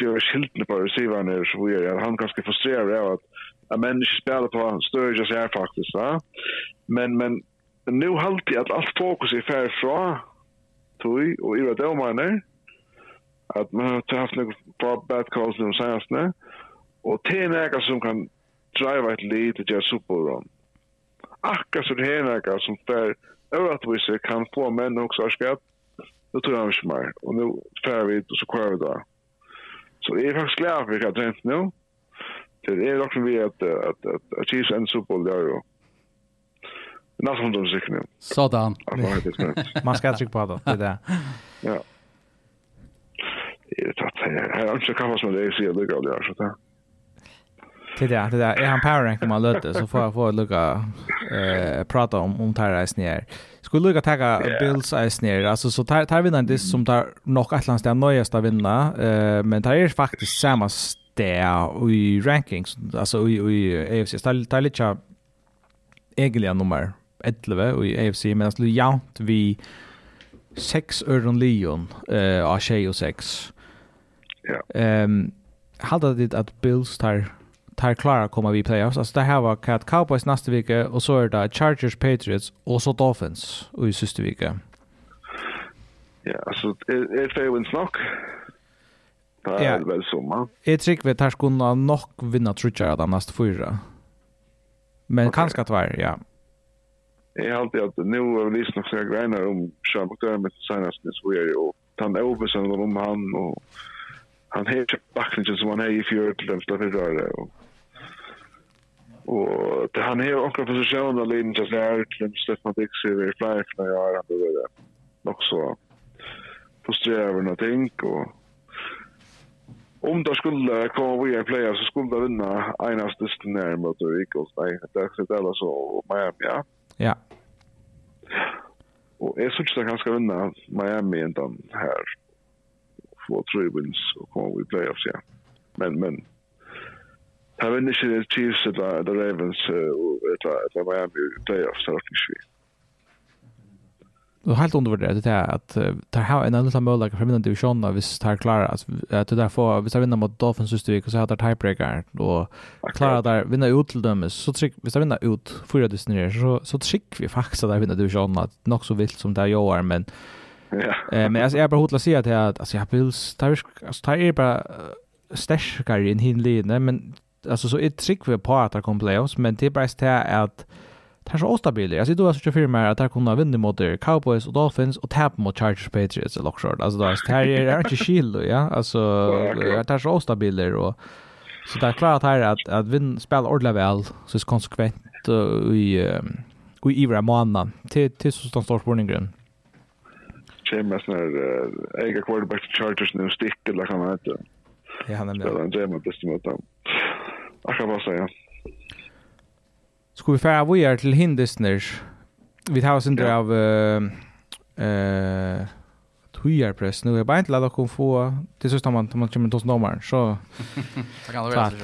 gjøre skiltene på receiverne og så videre, at han kan ska frustrere av at, at menn ikke spiller på større ikke ser faktisk, ja. Men, men, nu halte jeg at alt fokus er færre fra, tog, og i at det at man har haft noen bad calls nu seneste, og det er noe som kan drive at lead til lite super run. Akka så det här som fer övertvis kan få menn også har skatt, Det tror jag ikke mer. Og nu fer vi ut og så kvar vi da. Så jeg er faktisk glad för att jag tänkte nu. Det er nok som vi at at at at Chiefs and Super Bowl där ju. Något som de sikker nu. Sådan. Man ska trycka på det, Det där. Ja. Det är tatt. Här har ikke kaffas som det er, sier Det går det här det där, det är han power rank om man löter så får jag få lucka eh prata om om tar reis ner. Skulle lucka ta Bills reis ner. Alltså så tar tar vi den det som tar nog ett lands där nyaste vinna eh men tar är faktiskt samma stä i rankings alltså i i AFC tar tar lite egentligen nummer 11 i AFC men alltså jant vi 6 Örn Leon eh av 6. Ja. Ehm hade det att Bills tar tar klara komma vi playoffs. Alltså det här var Cat Cowboys nästa vecka och så är det Chargers Patriots och så Dolphins i sista vecka. Ja, alltså är det wins knock. Det är väl man. Jag tycker vi tar skulle nog vinna trutjar av de nästa fyra. Men okay. kanske tvär, ja. Jag har alltid att nu har vi lyssnat på grejer om Sean McDermott senast nu så är det och han översen om han och han heter backningen som han är i fjärde till den förra året och og det han är också position och til just til till Stefan Dix i det flyg när han är nok så Också frustrerad noe ting og om det skulle komma vi en player så skulle det vinna enast distan där mot Eagles. nei det er ikke alls og Miami, ja. Ja. og jeg synes att han skal vinna Miami enn den her Få tre wins og komme vi i playoffs, ja. Men, men Jag vet inte Chiefs eller The Ravens eller Miami playoffs så att vi. Det är helt undervärderat det är att ta här en annan möjlighet för vinna divisionen av hvis tar klara att det där får hvis jag vinner mot Dolphins sist vecka så har det tiebreaker och klara där vinna ut till dem så trick hvis jag vinner ut fyra divisioner så så trick vi faktiskt där vinna divisionen, att nog så vilt som det gör men Eh men alltså jag bara hotla säga att alltså jag vill stark alltså tar är bara stärkare än hinlidne men alltså så är trick på att det kommer playoffs men det är bara så här att det är så ostabilt. Alltså du har så för mig att det kunde vinna mot Cowboys och Dolphins och tappa mot Chargers Patriots eller så. Alltså det är det här är inte ja. Alltså det är så ostabilt och så det är klart här att att vinna spela ordla väl så är konsekvent i i ivra månaden till till så står spårningen kommer sånn her ega quarterback til Chargers nu stick eller kan man inte. Ja, han är med. Så han er med best mot dem. Akkurat bara så, ja. Ska vi färra vidare till hindisner? Vi tar oss inte ja. av uh, uh, Tujarpress nu. Jag bara inte laddar att få till sista man, man kommer till oss domaren. Så... Det kan det vara så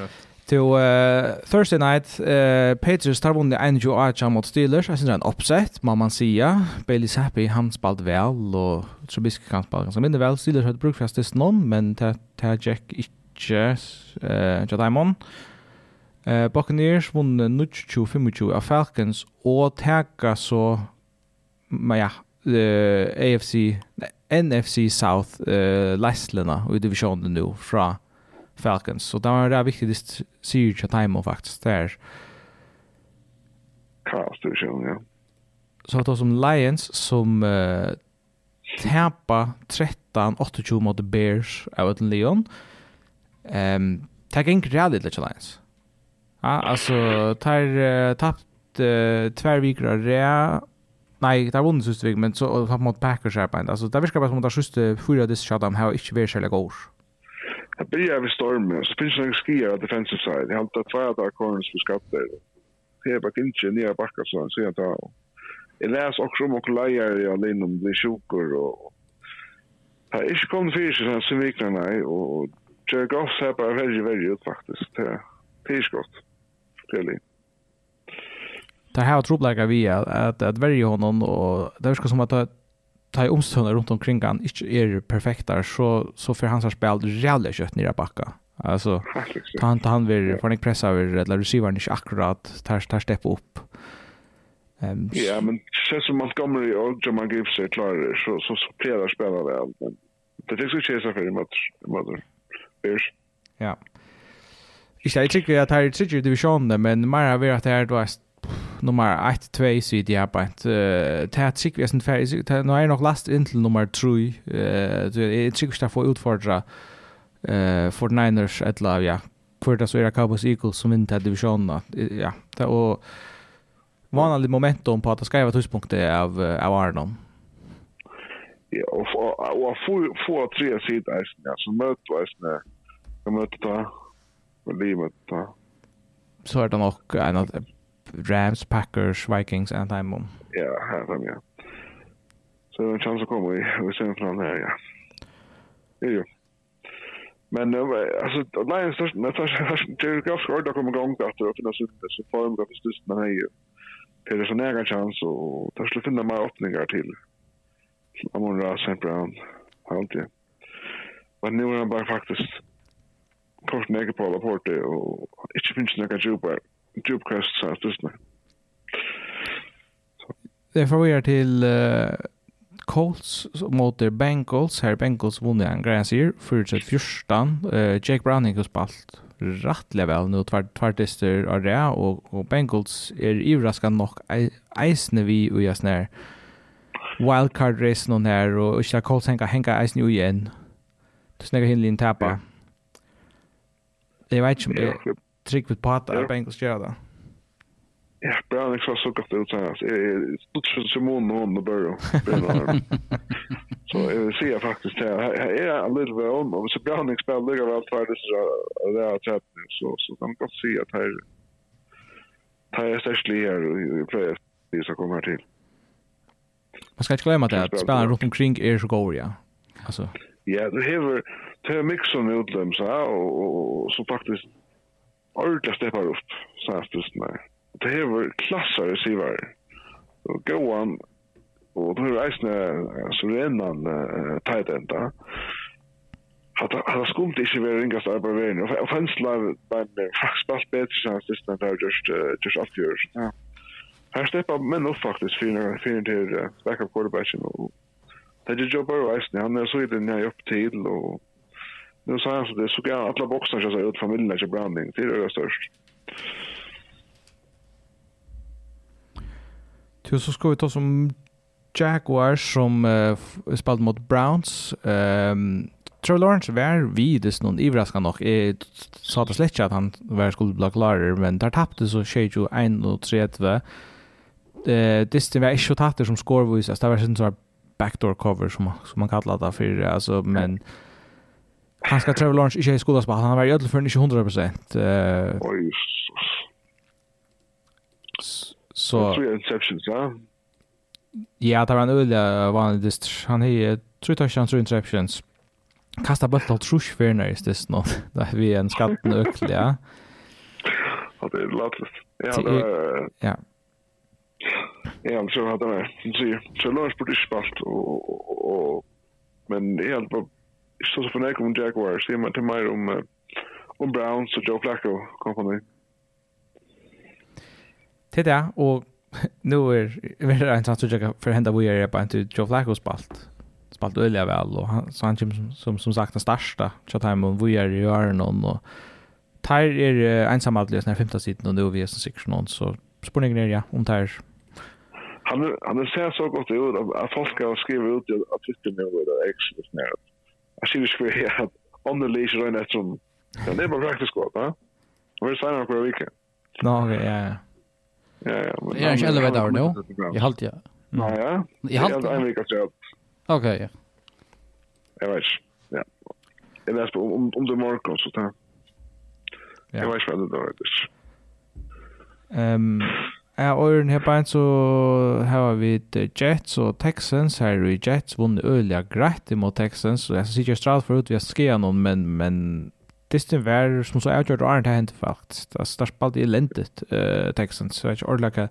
to uh, Thursday night uh, Patriots tar vunnit en jo Archa mot Steelers. Jeg synes det er en oppsett, må man sia. Bailey Happy, han spalt vel, og Trubisky kan spalt ganske mindre vel. Steelers har brukt fast assist noen, men det er Jack ikke, uh, Jadaimon. Ja, Eh, Buccaneers vunne 25 av Falcons og teka så men ja, eh, AFC, NFC South eh, Leslena i divisionen nu fra Falcons. Så det var det viktigaste sier til time faktiskt där. Klaus division, ja. Så att som Lions som uh, tappa 13-28 mot Bears av Leon. Ehm, um, tag in the Lions. Ja, alltså tar uh, tappt uh, två veckor av rea. Nej, det har vunnit sista veckan, men så har tappat mot Packers här på en. Alltså, det verkar bara som att det sista fyra diskshadam har inte varit särskilt god. Jag börjar vid stormen, så finns det en skier av defensive side. Jag har inte två av kornens för skatter. Det är bara inte ner backar så så jag tar. Jag läser också om och lejer i Alin om blir sjukor och... Det har inte kommit för sig sen vikna, nej. Och Jerry Goff ser bara väldigt, väldigt ut faktiskt. Det är skott spela. Det här har tropläkar vi att, att, att värja honom och det verkar som att ta i omstående runt omkring han inte är perfekta så, så för hans spel jävla kött nere backa. Alltså, ta han, ta han vill, får han inte pressa över eller receivern inte akkurat, tar, tar stepp upp. Um, ja, men sen som Montgomery och Jamal Gibbs är klara så, så, så flera spelar väl. Men det tycks inte så för i match. Ja. Ikke, jeg tykker at her er tredje divisjonen, men mer av er at her, du er nummer 1-2 sier de her på en. Det er sikkert jeg ferdig. Nå er jeg nok last inn til nummer 3. Jeg tykker ikke jeg får utfordre for Niners et eller annet, ja. Hvor det så er Cowboys Eagles som vinner til divisjonen. Ja, det er og vanlig momentum på at det skal være tidspunktet av, av Arnon. Ja, og få tre sider, ja, så møter jeg, jeg møter det liimettä. Sword on ok, aina Rams, Packers, Vikings en time om. Ja, här fem ja. Så det är en chans att komma i, i semifinalen här ja. Jo. Men eh, alltså Lions geografisk orda kommer igång efter att finna Så form av styrst man är ju. Det är så nära chans och där skulle finna mer öppningar till. Amon Ra, St. Brown, allt. Men nu är han bara faktiskt kort jeg på rapportet, og ikke finnes noen djupere, djupkast sattelsene. Det får vi her til uh, Colts mot Bengals. Her Bengals vunnet en greie sier, 4-14. Uh, Jake Browning har spalt rattelig vel nå tvertister av det, og, og Bengals er iverrasket nok eisende vi og jeg snær wildcard-race noen her, og ikke Colts henga, henga eisen jo igjen. Du snakker hinlig en tappa. Ja. Jeg vet ikke om det er trygg på at det er Bengals gjør det. Ja, Brown ikke så godt ut her. Jeg stod stort som Simon og hun og Burrow. Så jeg sier faktisk det. Jeg er litt ved om, og hvis Brown ikke spiller ligger vel tvær disse det er tett, så, så kan man godt si at her her er størst li her, og jeg pleier de som kommer her til. Man skal ikke glemme at spillene rundt omkring er så gode, ja. Altså. Ja, det hever till mixen utlem så och så faktiskt ordentligt steppar upp så att det nej. Det här var klassar receiver. Och go on och då är det så redan tight end där. Att han skumt inte vara ringast där på vägen. Och fanslar men fastspalt bättre så att det där just just off yours. Ja. Här steppar men nog faktiskt för för till backup quarterbacken och Det är ju Joe Burrow, han är så i den här upp till och Nu sa han så det såg jag alla boxar så ut familjen så branding till det störst. Du så ska vi ta som Jaguar som uh, spelade mot Browns. Um, Trevor Lawrence var videst någon överraskande nog. Jag sa det slett att han var skulle bli klarare, men där tappade så tjej ju 1-3. Eh, det var inte tatter som scorevis, alltså det var sån så backdoor cover som, som man kallar det för. Alltså, men... Mm Han ska Trevor Lawrence inte i skolan spela. Han var ju för inte 100%. Eh. Oj. Så tre interceptions, ja. Ja, det var en öliga vanlig dist. Han har tre touchdowns, tre interceptions. Kasta bollen åt Trush Werner i dist nu. Där vi en skatten öklig, ja. Ja, det är lättast. Ja, det var... Ja. Ja, så hade han det. Så Lawrence borde spalt och men helt så så förnäk om Jaguars, det är till mer om om Browns och Joe Flacco company. Det där och nu är det en chans att jag för hända vi är på inte Joe Flacco spalt. Spalt öliga väl och han så han som som, som sagt den största chatten och vi är i Arnon och Tar är ensamaltlös när femte sidan och nu vi är som sektion så spårningen är ja om tar han han ser så gott ut att folk har skriva ut att Twitter nu är extra snärt I see the square here on the leash around that room. Practice squad, man. We're signing up weekend. No, okay, yeah, yeah. Ja, ja. je er ikke 11? No. Nou ja. I halvtida? En uke ja. Ja. Om, om, om morgen, så det. Ja. vet ikke hva det dus ehm, Ja, og i her bein så har vi Jets og Texans. Her er vi Jets vunnet øyelig greit imot Texans. Og jeg synes ikke stralt for ut vi har skrevet noen, men, men Distin var som så avgjørt og Arne til hendt faktisk. Det er spalt elendigt uh, Texans. Så jeg er ikke ordentlig hva.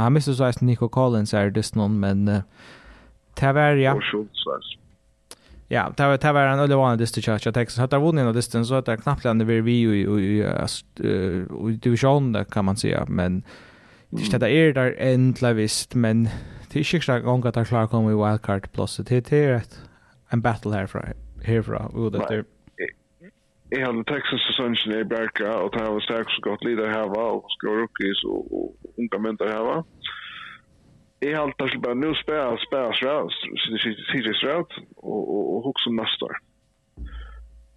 Han mistet så eisen Nico Collins er i noen, men uh, det var, ja. Og Schultz, altså. Ja, det var det var en ölle vanlig distance charge att det hade vunnit den distance så att knappt lande vi vi i i i division där kan man säga men Det är det är där visst men det är inte så gång att jag klarar kommer i wildcard plus det är ett en battle här från härifrån och det är Jeg hadde Texas Ascension i Berka, og det var sterk så godt lider her var, og skår rookies og, og unga menn der her var. Jeg hadde tatt bare, nå spør jeg, spør jeg Stroud, CJ Stroud, og, og, og neste år.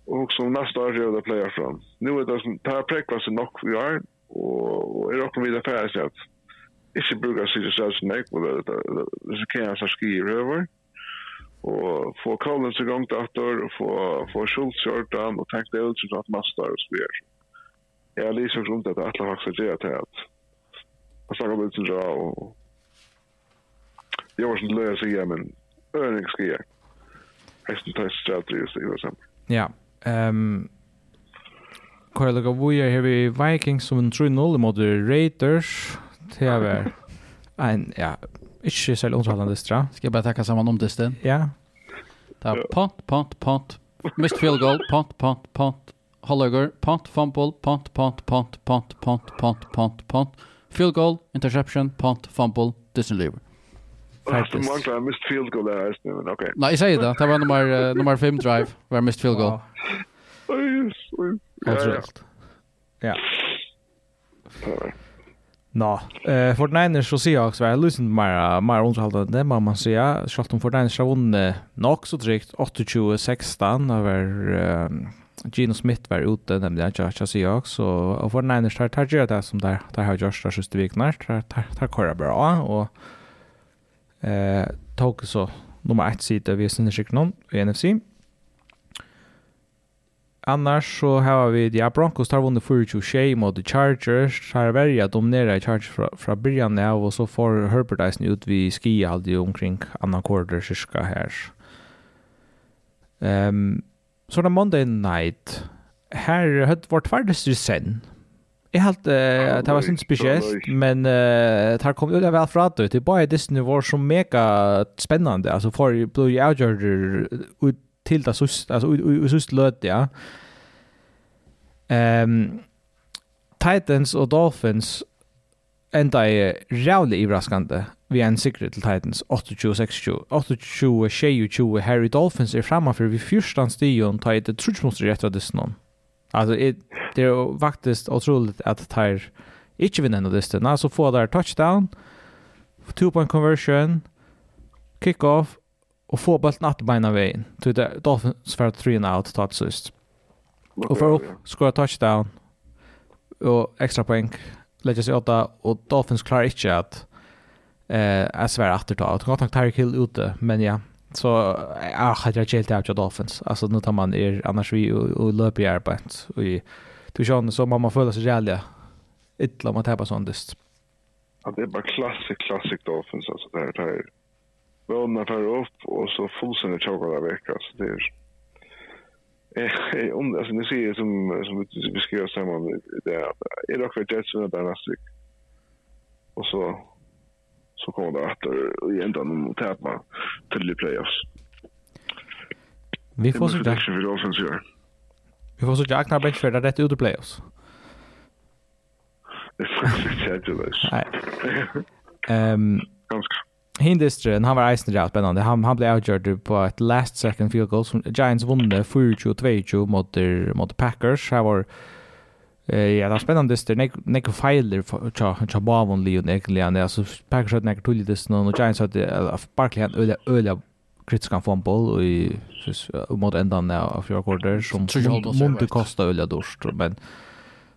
Og hukk som neste år gjør det player fram. Nå er det som, det har prekket seg nok vi har, og, er okkur vidar færa seg at ikke bruka sig til seg som ekko, det kan jeg seg skrive over, og få Collins i gang dator, og få, få Schultz og tenk det ut som at mastar og spyr. Jeg har lyst rundt at alle faktisk gjør til at jeg snakker med sin og jeg var sånn løy å sige, men øring skal jeg. Jeg. Ja, ehm Kvar lukka vi er her vi Vikings som en 3-0 mot Raiders. Det er vel en, ja, ikke særlig omtalende distra. Skal jeg bare takke sammen om disten? Ja. Det er punt, punt, punt. Missed field goal, punt, punt, punt. Holleger, punt, fumble, punt, punt, punt, punt, punt, punt, punt, punt. Field goal, interception, punt, fumble, distant lever. Faktiskt. Det en mist field goal der, men ok. Nei, jeg sier det. Det var nummer, uh, nummer fem drive, var missed field goal. Oj, oj. Kulturellt. Ja. Nå, eh Fortnite så ser jag också väl lyssnat mer mer underhållande man man ser schalt om Fortnite så vann nog så direkt 28 16 över Gino Smith var ute nämligen jag jag ser jag så och Fortnite tar tar ju det som där där har Josh där sista veckan där tar tar kör bra och eh tog så nummer 1 sida vi syns i någon i NFC. Annars så har vi, ja, Broncos tar vunnit 4-2-6 mot Chargers. Har verja dominera i Chargers fra, fra början av och så får Herbert Eisen ut vid skia alltid omkring annan quarter cirka här. Um, så det Monday night. Här hade vårt färdigaste sen. Jag helt uh, det var sin speciellt men uh, det har kommit ut av allt från det. Det bara Disney var så mega spännande. Alltså för Blue Outjorder ut till det sista, alltså i sista löt, ja. Um, Titans och Dolphins enda i rævlig ibraskande vi en sikre til Titans 28-26 28-26 Harry Dolphins er framfor vi fyrstan stion ta et trutjmonster rett av distan altså det er faktisk utroligt at tar ikke vinner av distan altså få der touchdown two point conversion kick off och få bollen att beina vägen. Till Dolphins för 3 and out totalt sist. Och för upp skora touchdown och extra poäng lägger sig åtta och Dolphins klarar inte att eh är svära att ta. Och gott Tyreek Hill ute, men ja. Så jag hade jag helt out Dolphins. Alltså nu tar man er annars vi och löper i arbetet och i Tushon så man får sig jävla illa om man tappar sånt dist. Ja, det är bara klassik, klassik Dolphins alltså det här. Det här bönorna tar upp och så fullständigt chockade vecka. Så det är, eh, om, alltså, ni ser som, som du beskrev samman, det är att är det också ett bärnastik och så så kommer det att egentligen de tappar till playoffs. Vi får såklart... Vi får såklart när Bäckfjärd är rätt ut i playoffs. Det är fruktansvärt jävla um, Ganska. Hindistren, han var eisen rätt spännande. Han, han blev outgjord på ett last second field goal som Giants vunne 4-2 mot, mot Packers. Här var eh, ja, det var spännande dyster. Nek, nek feiler cha cha bavon li och nekligen. Alltså Packers hade nek tullig dyster och Giants hade verkligen öliga, öliga kritiska fotboll och i mot ändan av fjärde som måste kosta öliga dörst. Men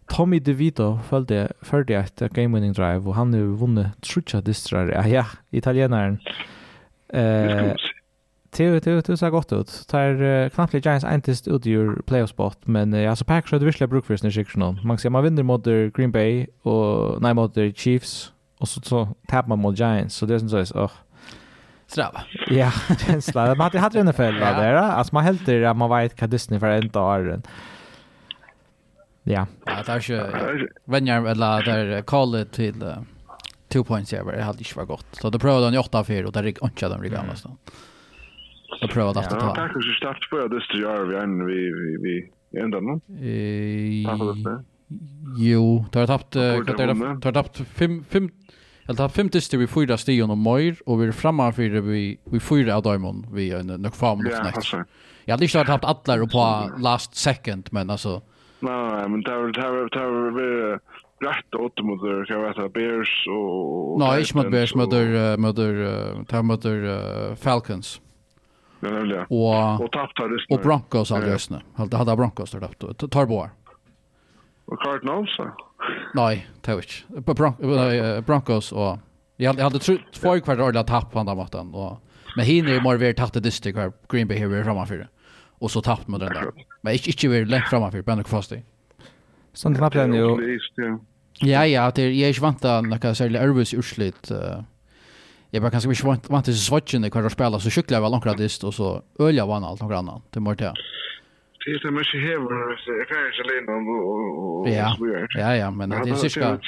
Tommy DeVito följde förde ett game winning drive och han har vunnit trutcha distrar. Ja, ja, italienaren. Eh Teo Teo Teo sa gott ut. Tar uh, knappt Giants entist ut ur playoff spot, men uh, alltså Packers hade visst bruk för sin sektion. Man ser man vinner mot Green Bay och nej mot Chiefs och så så tappar man mot Giants så det är sån så åh. Strava. Ja, känsla. Man hade hade en fälla där. Alltså man helt det man vet vad Disney för en dag. Ja. Ja, det är ju vänner eller där kallet till uh, two points jag var hade inte var gott. Så då prövade han i 8 4 och där gick inte de ryggarna nästan. Då prövade att ta. Ja, tack så starkt på det så gör vi en vi vi vi ända nu. Eh Jo, du har tappt du har tappt fem, fem, Eller tapp fem tister vi fyra stion og møyr, og vi er framme fyrir vi, vi fyra av døymon vi er nok fam nok nekt. Jeg hadde ikke tapt atler på last second, men altså, Nej, nej, men det har det har det har varit rätt åt mot det kan vara Bears och Nej, inte mot Bears mot mot tar mot Falcons. Ja, nämligen. Och och tappar det. Och Broncos hade just nu. Hade hade Broncos där då. Tar bara. Och Cardinals. Nej, Towich. Broncos och jag hade jag hade trott två kvartal att på andra matchen och men hinner ju mer vart tatt det distrikt Green Bay här framför och så tappt mot den där. Men inte inte vill lägga fram för Benno Kvasti. Så den mappen ju. Ja ja, det är ju inte vant att några särskilt Örvis urslit. Jag bara kanske inte vant vant att swatchen när kan spelar så cyklar väl långt dist och så ölja vann allt några annan. Det måste jag. Det är så mycket hever, jag är kanske lämna och Ja, ja, ja, men det är cirka,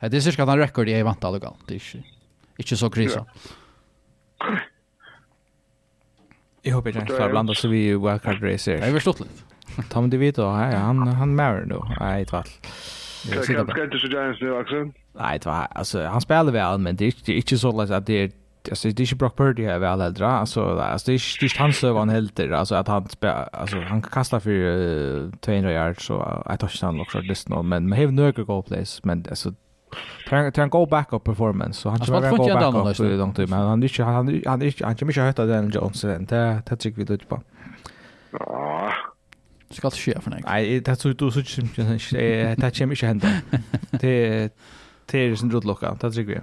det är cirka den rekord jag vant att Det är inte så krisa. Ja. Jag hoppas inte att blanda så vi wildcard racer. Jag förstått lite. Tom DeVito, hej, han han märker då. Nej, det var. Jag ska inte så Giants nu också. Nej, det var alltså han spelar väl men det är inte så lätt att det är alltså det är inte Brock Purdy här väl äldre alltså alltså det är inte han så han helt alltså att han alltså han kastar för uh, 200 yards så jag tar inte han också just nu men men har no goal plays men alltså Det är en go backup performance så han kommer vara go backup i lång tid men han är inte, han är- han är inte, han kommer inte höta den Johnson det det tycker vi då på. Ja. Ska inte ske för något? Nej, det tror du så Simpson det kommer inte hända. Det det är sin ruttlocka det tycker vi.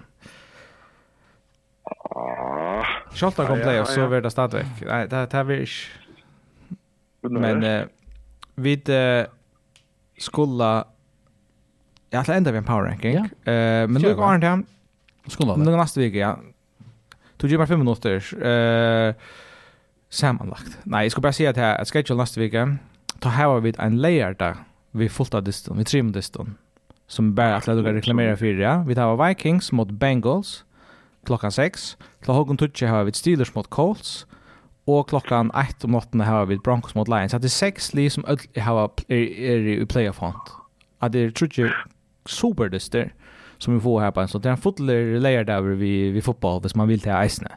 Ja. Schalta kom play och så vart det stadigt. Nej, det det vi Men vi skulle Jag har vi en power ranking. Ja. Eh men nu går det. Skulle det. Nästa vecka ja. Du ger mig fem minuter. Eh sammanlagt. Nej, jag ska bara säga att jag att schedule nästa vecka. Ta här vi en layer där vi fullt av distan, vi trim distan som bara att lägga reklamera för ja. Vi tar Vikings mot Bengals klockan 6. Klockan Hogan Tutche har vi Steelers mot Colts och klockan 8 om natten har vi Broncos mot Lions. Så det är sex lag som har är, är i playoff hunt. Att det är trutje superdyster som vi får här på en så det är en fotler layer där vi vi fotboll hvis man vill till isne.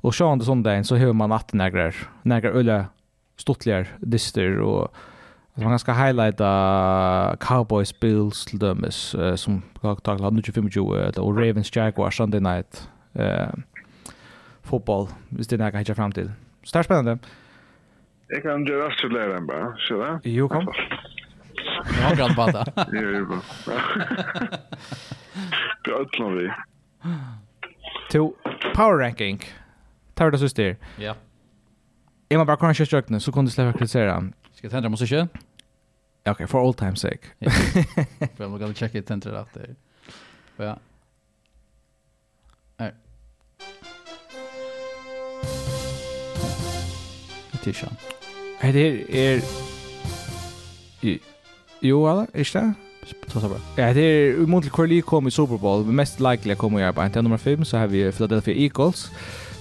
Och så under söndagen så hör man att några några öle stottligar dyster och Alltså man ska highlighta Cowboys Bills till dömes uh, som jag tagit hade 25 och Ravens Jaguars Sunday night eh fotboll hvis det när jag hittar fram till. Så det är spännande. Jag kan göra så där bara, så där. Jo, kom. Jag har bra bada. Det är bra. Det Bra utlan vi. To power ranking. Tar det syster. Ja. Är man bara kan köra strökna så kunde du släppa kritisera. Ska jag tända måste köra? Ja, okej, for all time's sake. För jag måste checka tända rätt där. Ja. Nej. Det är ju. Det är Jo, eller? är det? Så så bra. Ja, det är mot Corley kom i Super Bowl. men mest likely kommer jag på inte nummer 5 så har vi Philadelphia Eagles.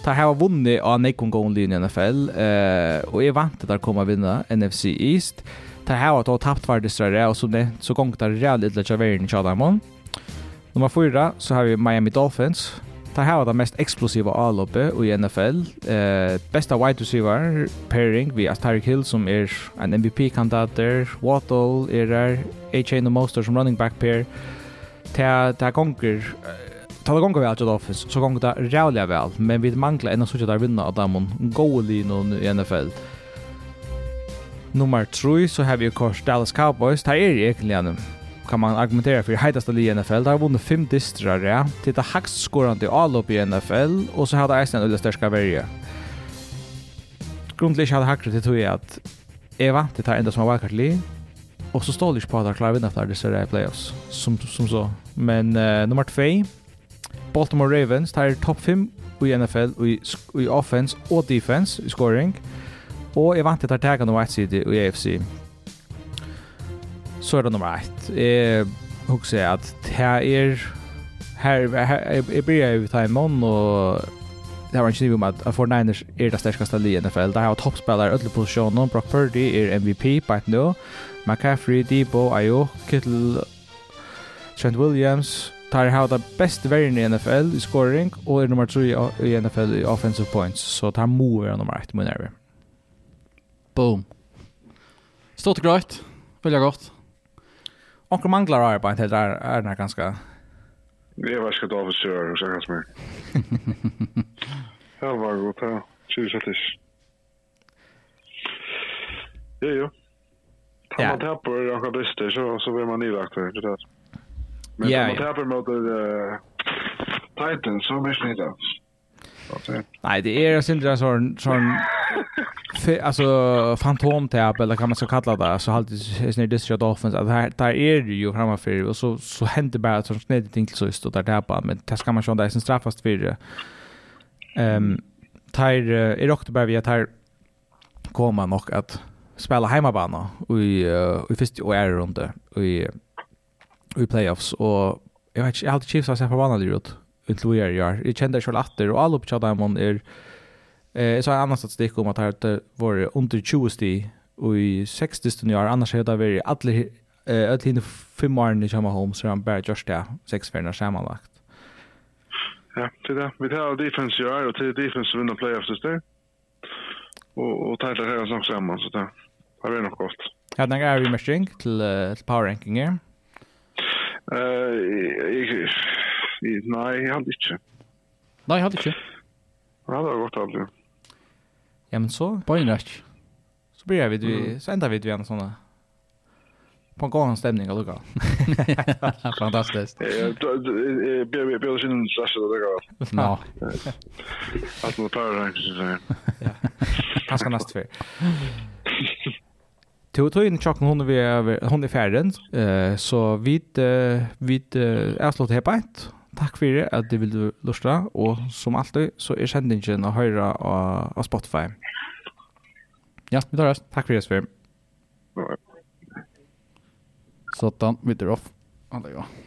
Ta har vunnit av Nikon gång i NFL eh och är vant att komma vinna NFC East. Ta har att ha tappat för det större och så det så gångt där rejält lite Chavern i Chadamon. Nummer 4 så har vi Miami Dolphins Det här det mest explosiva avloppet i NFL. Eh, bästa wide receiver pairing vi har Tyreek Hill som är en MVP-kandidat där. Waddle är där. A.J. Monster som running back pair. Ta, ta gonger... Ta det gonger vi alltid offense, så gonger det rævliga väl. Men vi manglar en av sådana där vinna av dem. Gålinon i NFL. Nummer 3 så har vi kors Dallas Cowboys. Det här är egentligen kan man argumentera för hetaste liga i NFL. Det har vunnit fem distrar, ja. Till det högst skorande allop i NFL och så hade Eisen en största värje. Grundligt hade hackat det tror jag att Eva, det tar enda som har varit liv. Och så står det på att han klarar vinna för det så i playoffs. Som, som så. Men uh, nummer två. Baltimore Ravens tar topp 5 i NFL och i, i offense och defense i scoring. Och jag vant att ta tagga nummer ett sida i AFC så er det nummer ett. Jeg husker at her er her, her jeg blir jo i Taimon og det var en kniv om at for Niners er det sterkaste li i NFL. Det her var toppspillere ødelig posisjonen. Brock Purdy er MVP på et nå. McCaffrey, Debo, Ayo, Kittle, Trent Williams. Tar har det beste verden i NFL i scoring og er nummer 3 i NFL i offensive points. Så tar må være nummer 1 må nærmere. Boom. Stort og greit. Veldig godt. Onkel manglar arbeid helt er, er den her ganske... Jeg var skatt officer, så jeg kan Ja, det var godt, ja. Tjus og. Ja, jo. Tar man tapper i anka dyster, så, så blir man nylagt for det där. Men tar man tapper mot uh, Titans, så mest nivakt. Nej, det är synd det sån sån alltså fantomtäp eller kan man så kalla det så halt är det district offense att här där är det ju framför och så så händer bara sån snett ting så just där tappa men det ska man ju där sen straffast för det. Ehm tar i oktober vi tar komma nog att spela hemmabana i i första och är runt i i playoffs och jag vet inte alltid Chiefs har sett förbannade ut utlojer gör. Jag kände Charlotte och allop tjata man är eh så en annan statistik om att det var under 20 sti och i 60 stund år annars hade det varit alla eh alla hinner fem år i samma home så han bara just där sex färna sammanlagt. Ja, det där. Vi tar defense gör och till defense vinner playoffs just där. Och och tar det här som samman så där. Har vi något gott. Ja, den är vi med string till, till power ranking här. Eh, snitt. Nei, jeg hadde ikke. Nei, jeg hadde ikke. Ja, det var godt aldri. Ja, men så, på en rækk. Så blir jeg vidt vi, mm. så enda vidt vi en sånne på en gång stämning och lugga. Fantastiskt. Jag ber jag ber sin slash och lugga. Ja. Att man tar det så där. Ja. Kanske nästa för. Tog tog in chocken hon vi är hon är färdig. eh så vi vid är slått helt bänt Takk for det at du ville lusta, og som alltid så er sendingen å høre av Spotify. Ja, vi tar oss. Takk for det, Sver. Sånn, vi tar off. Ja, det er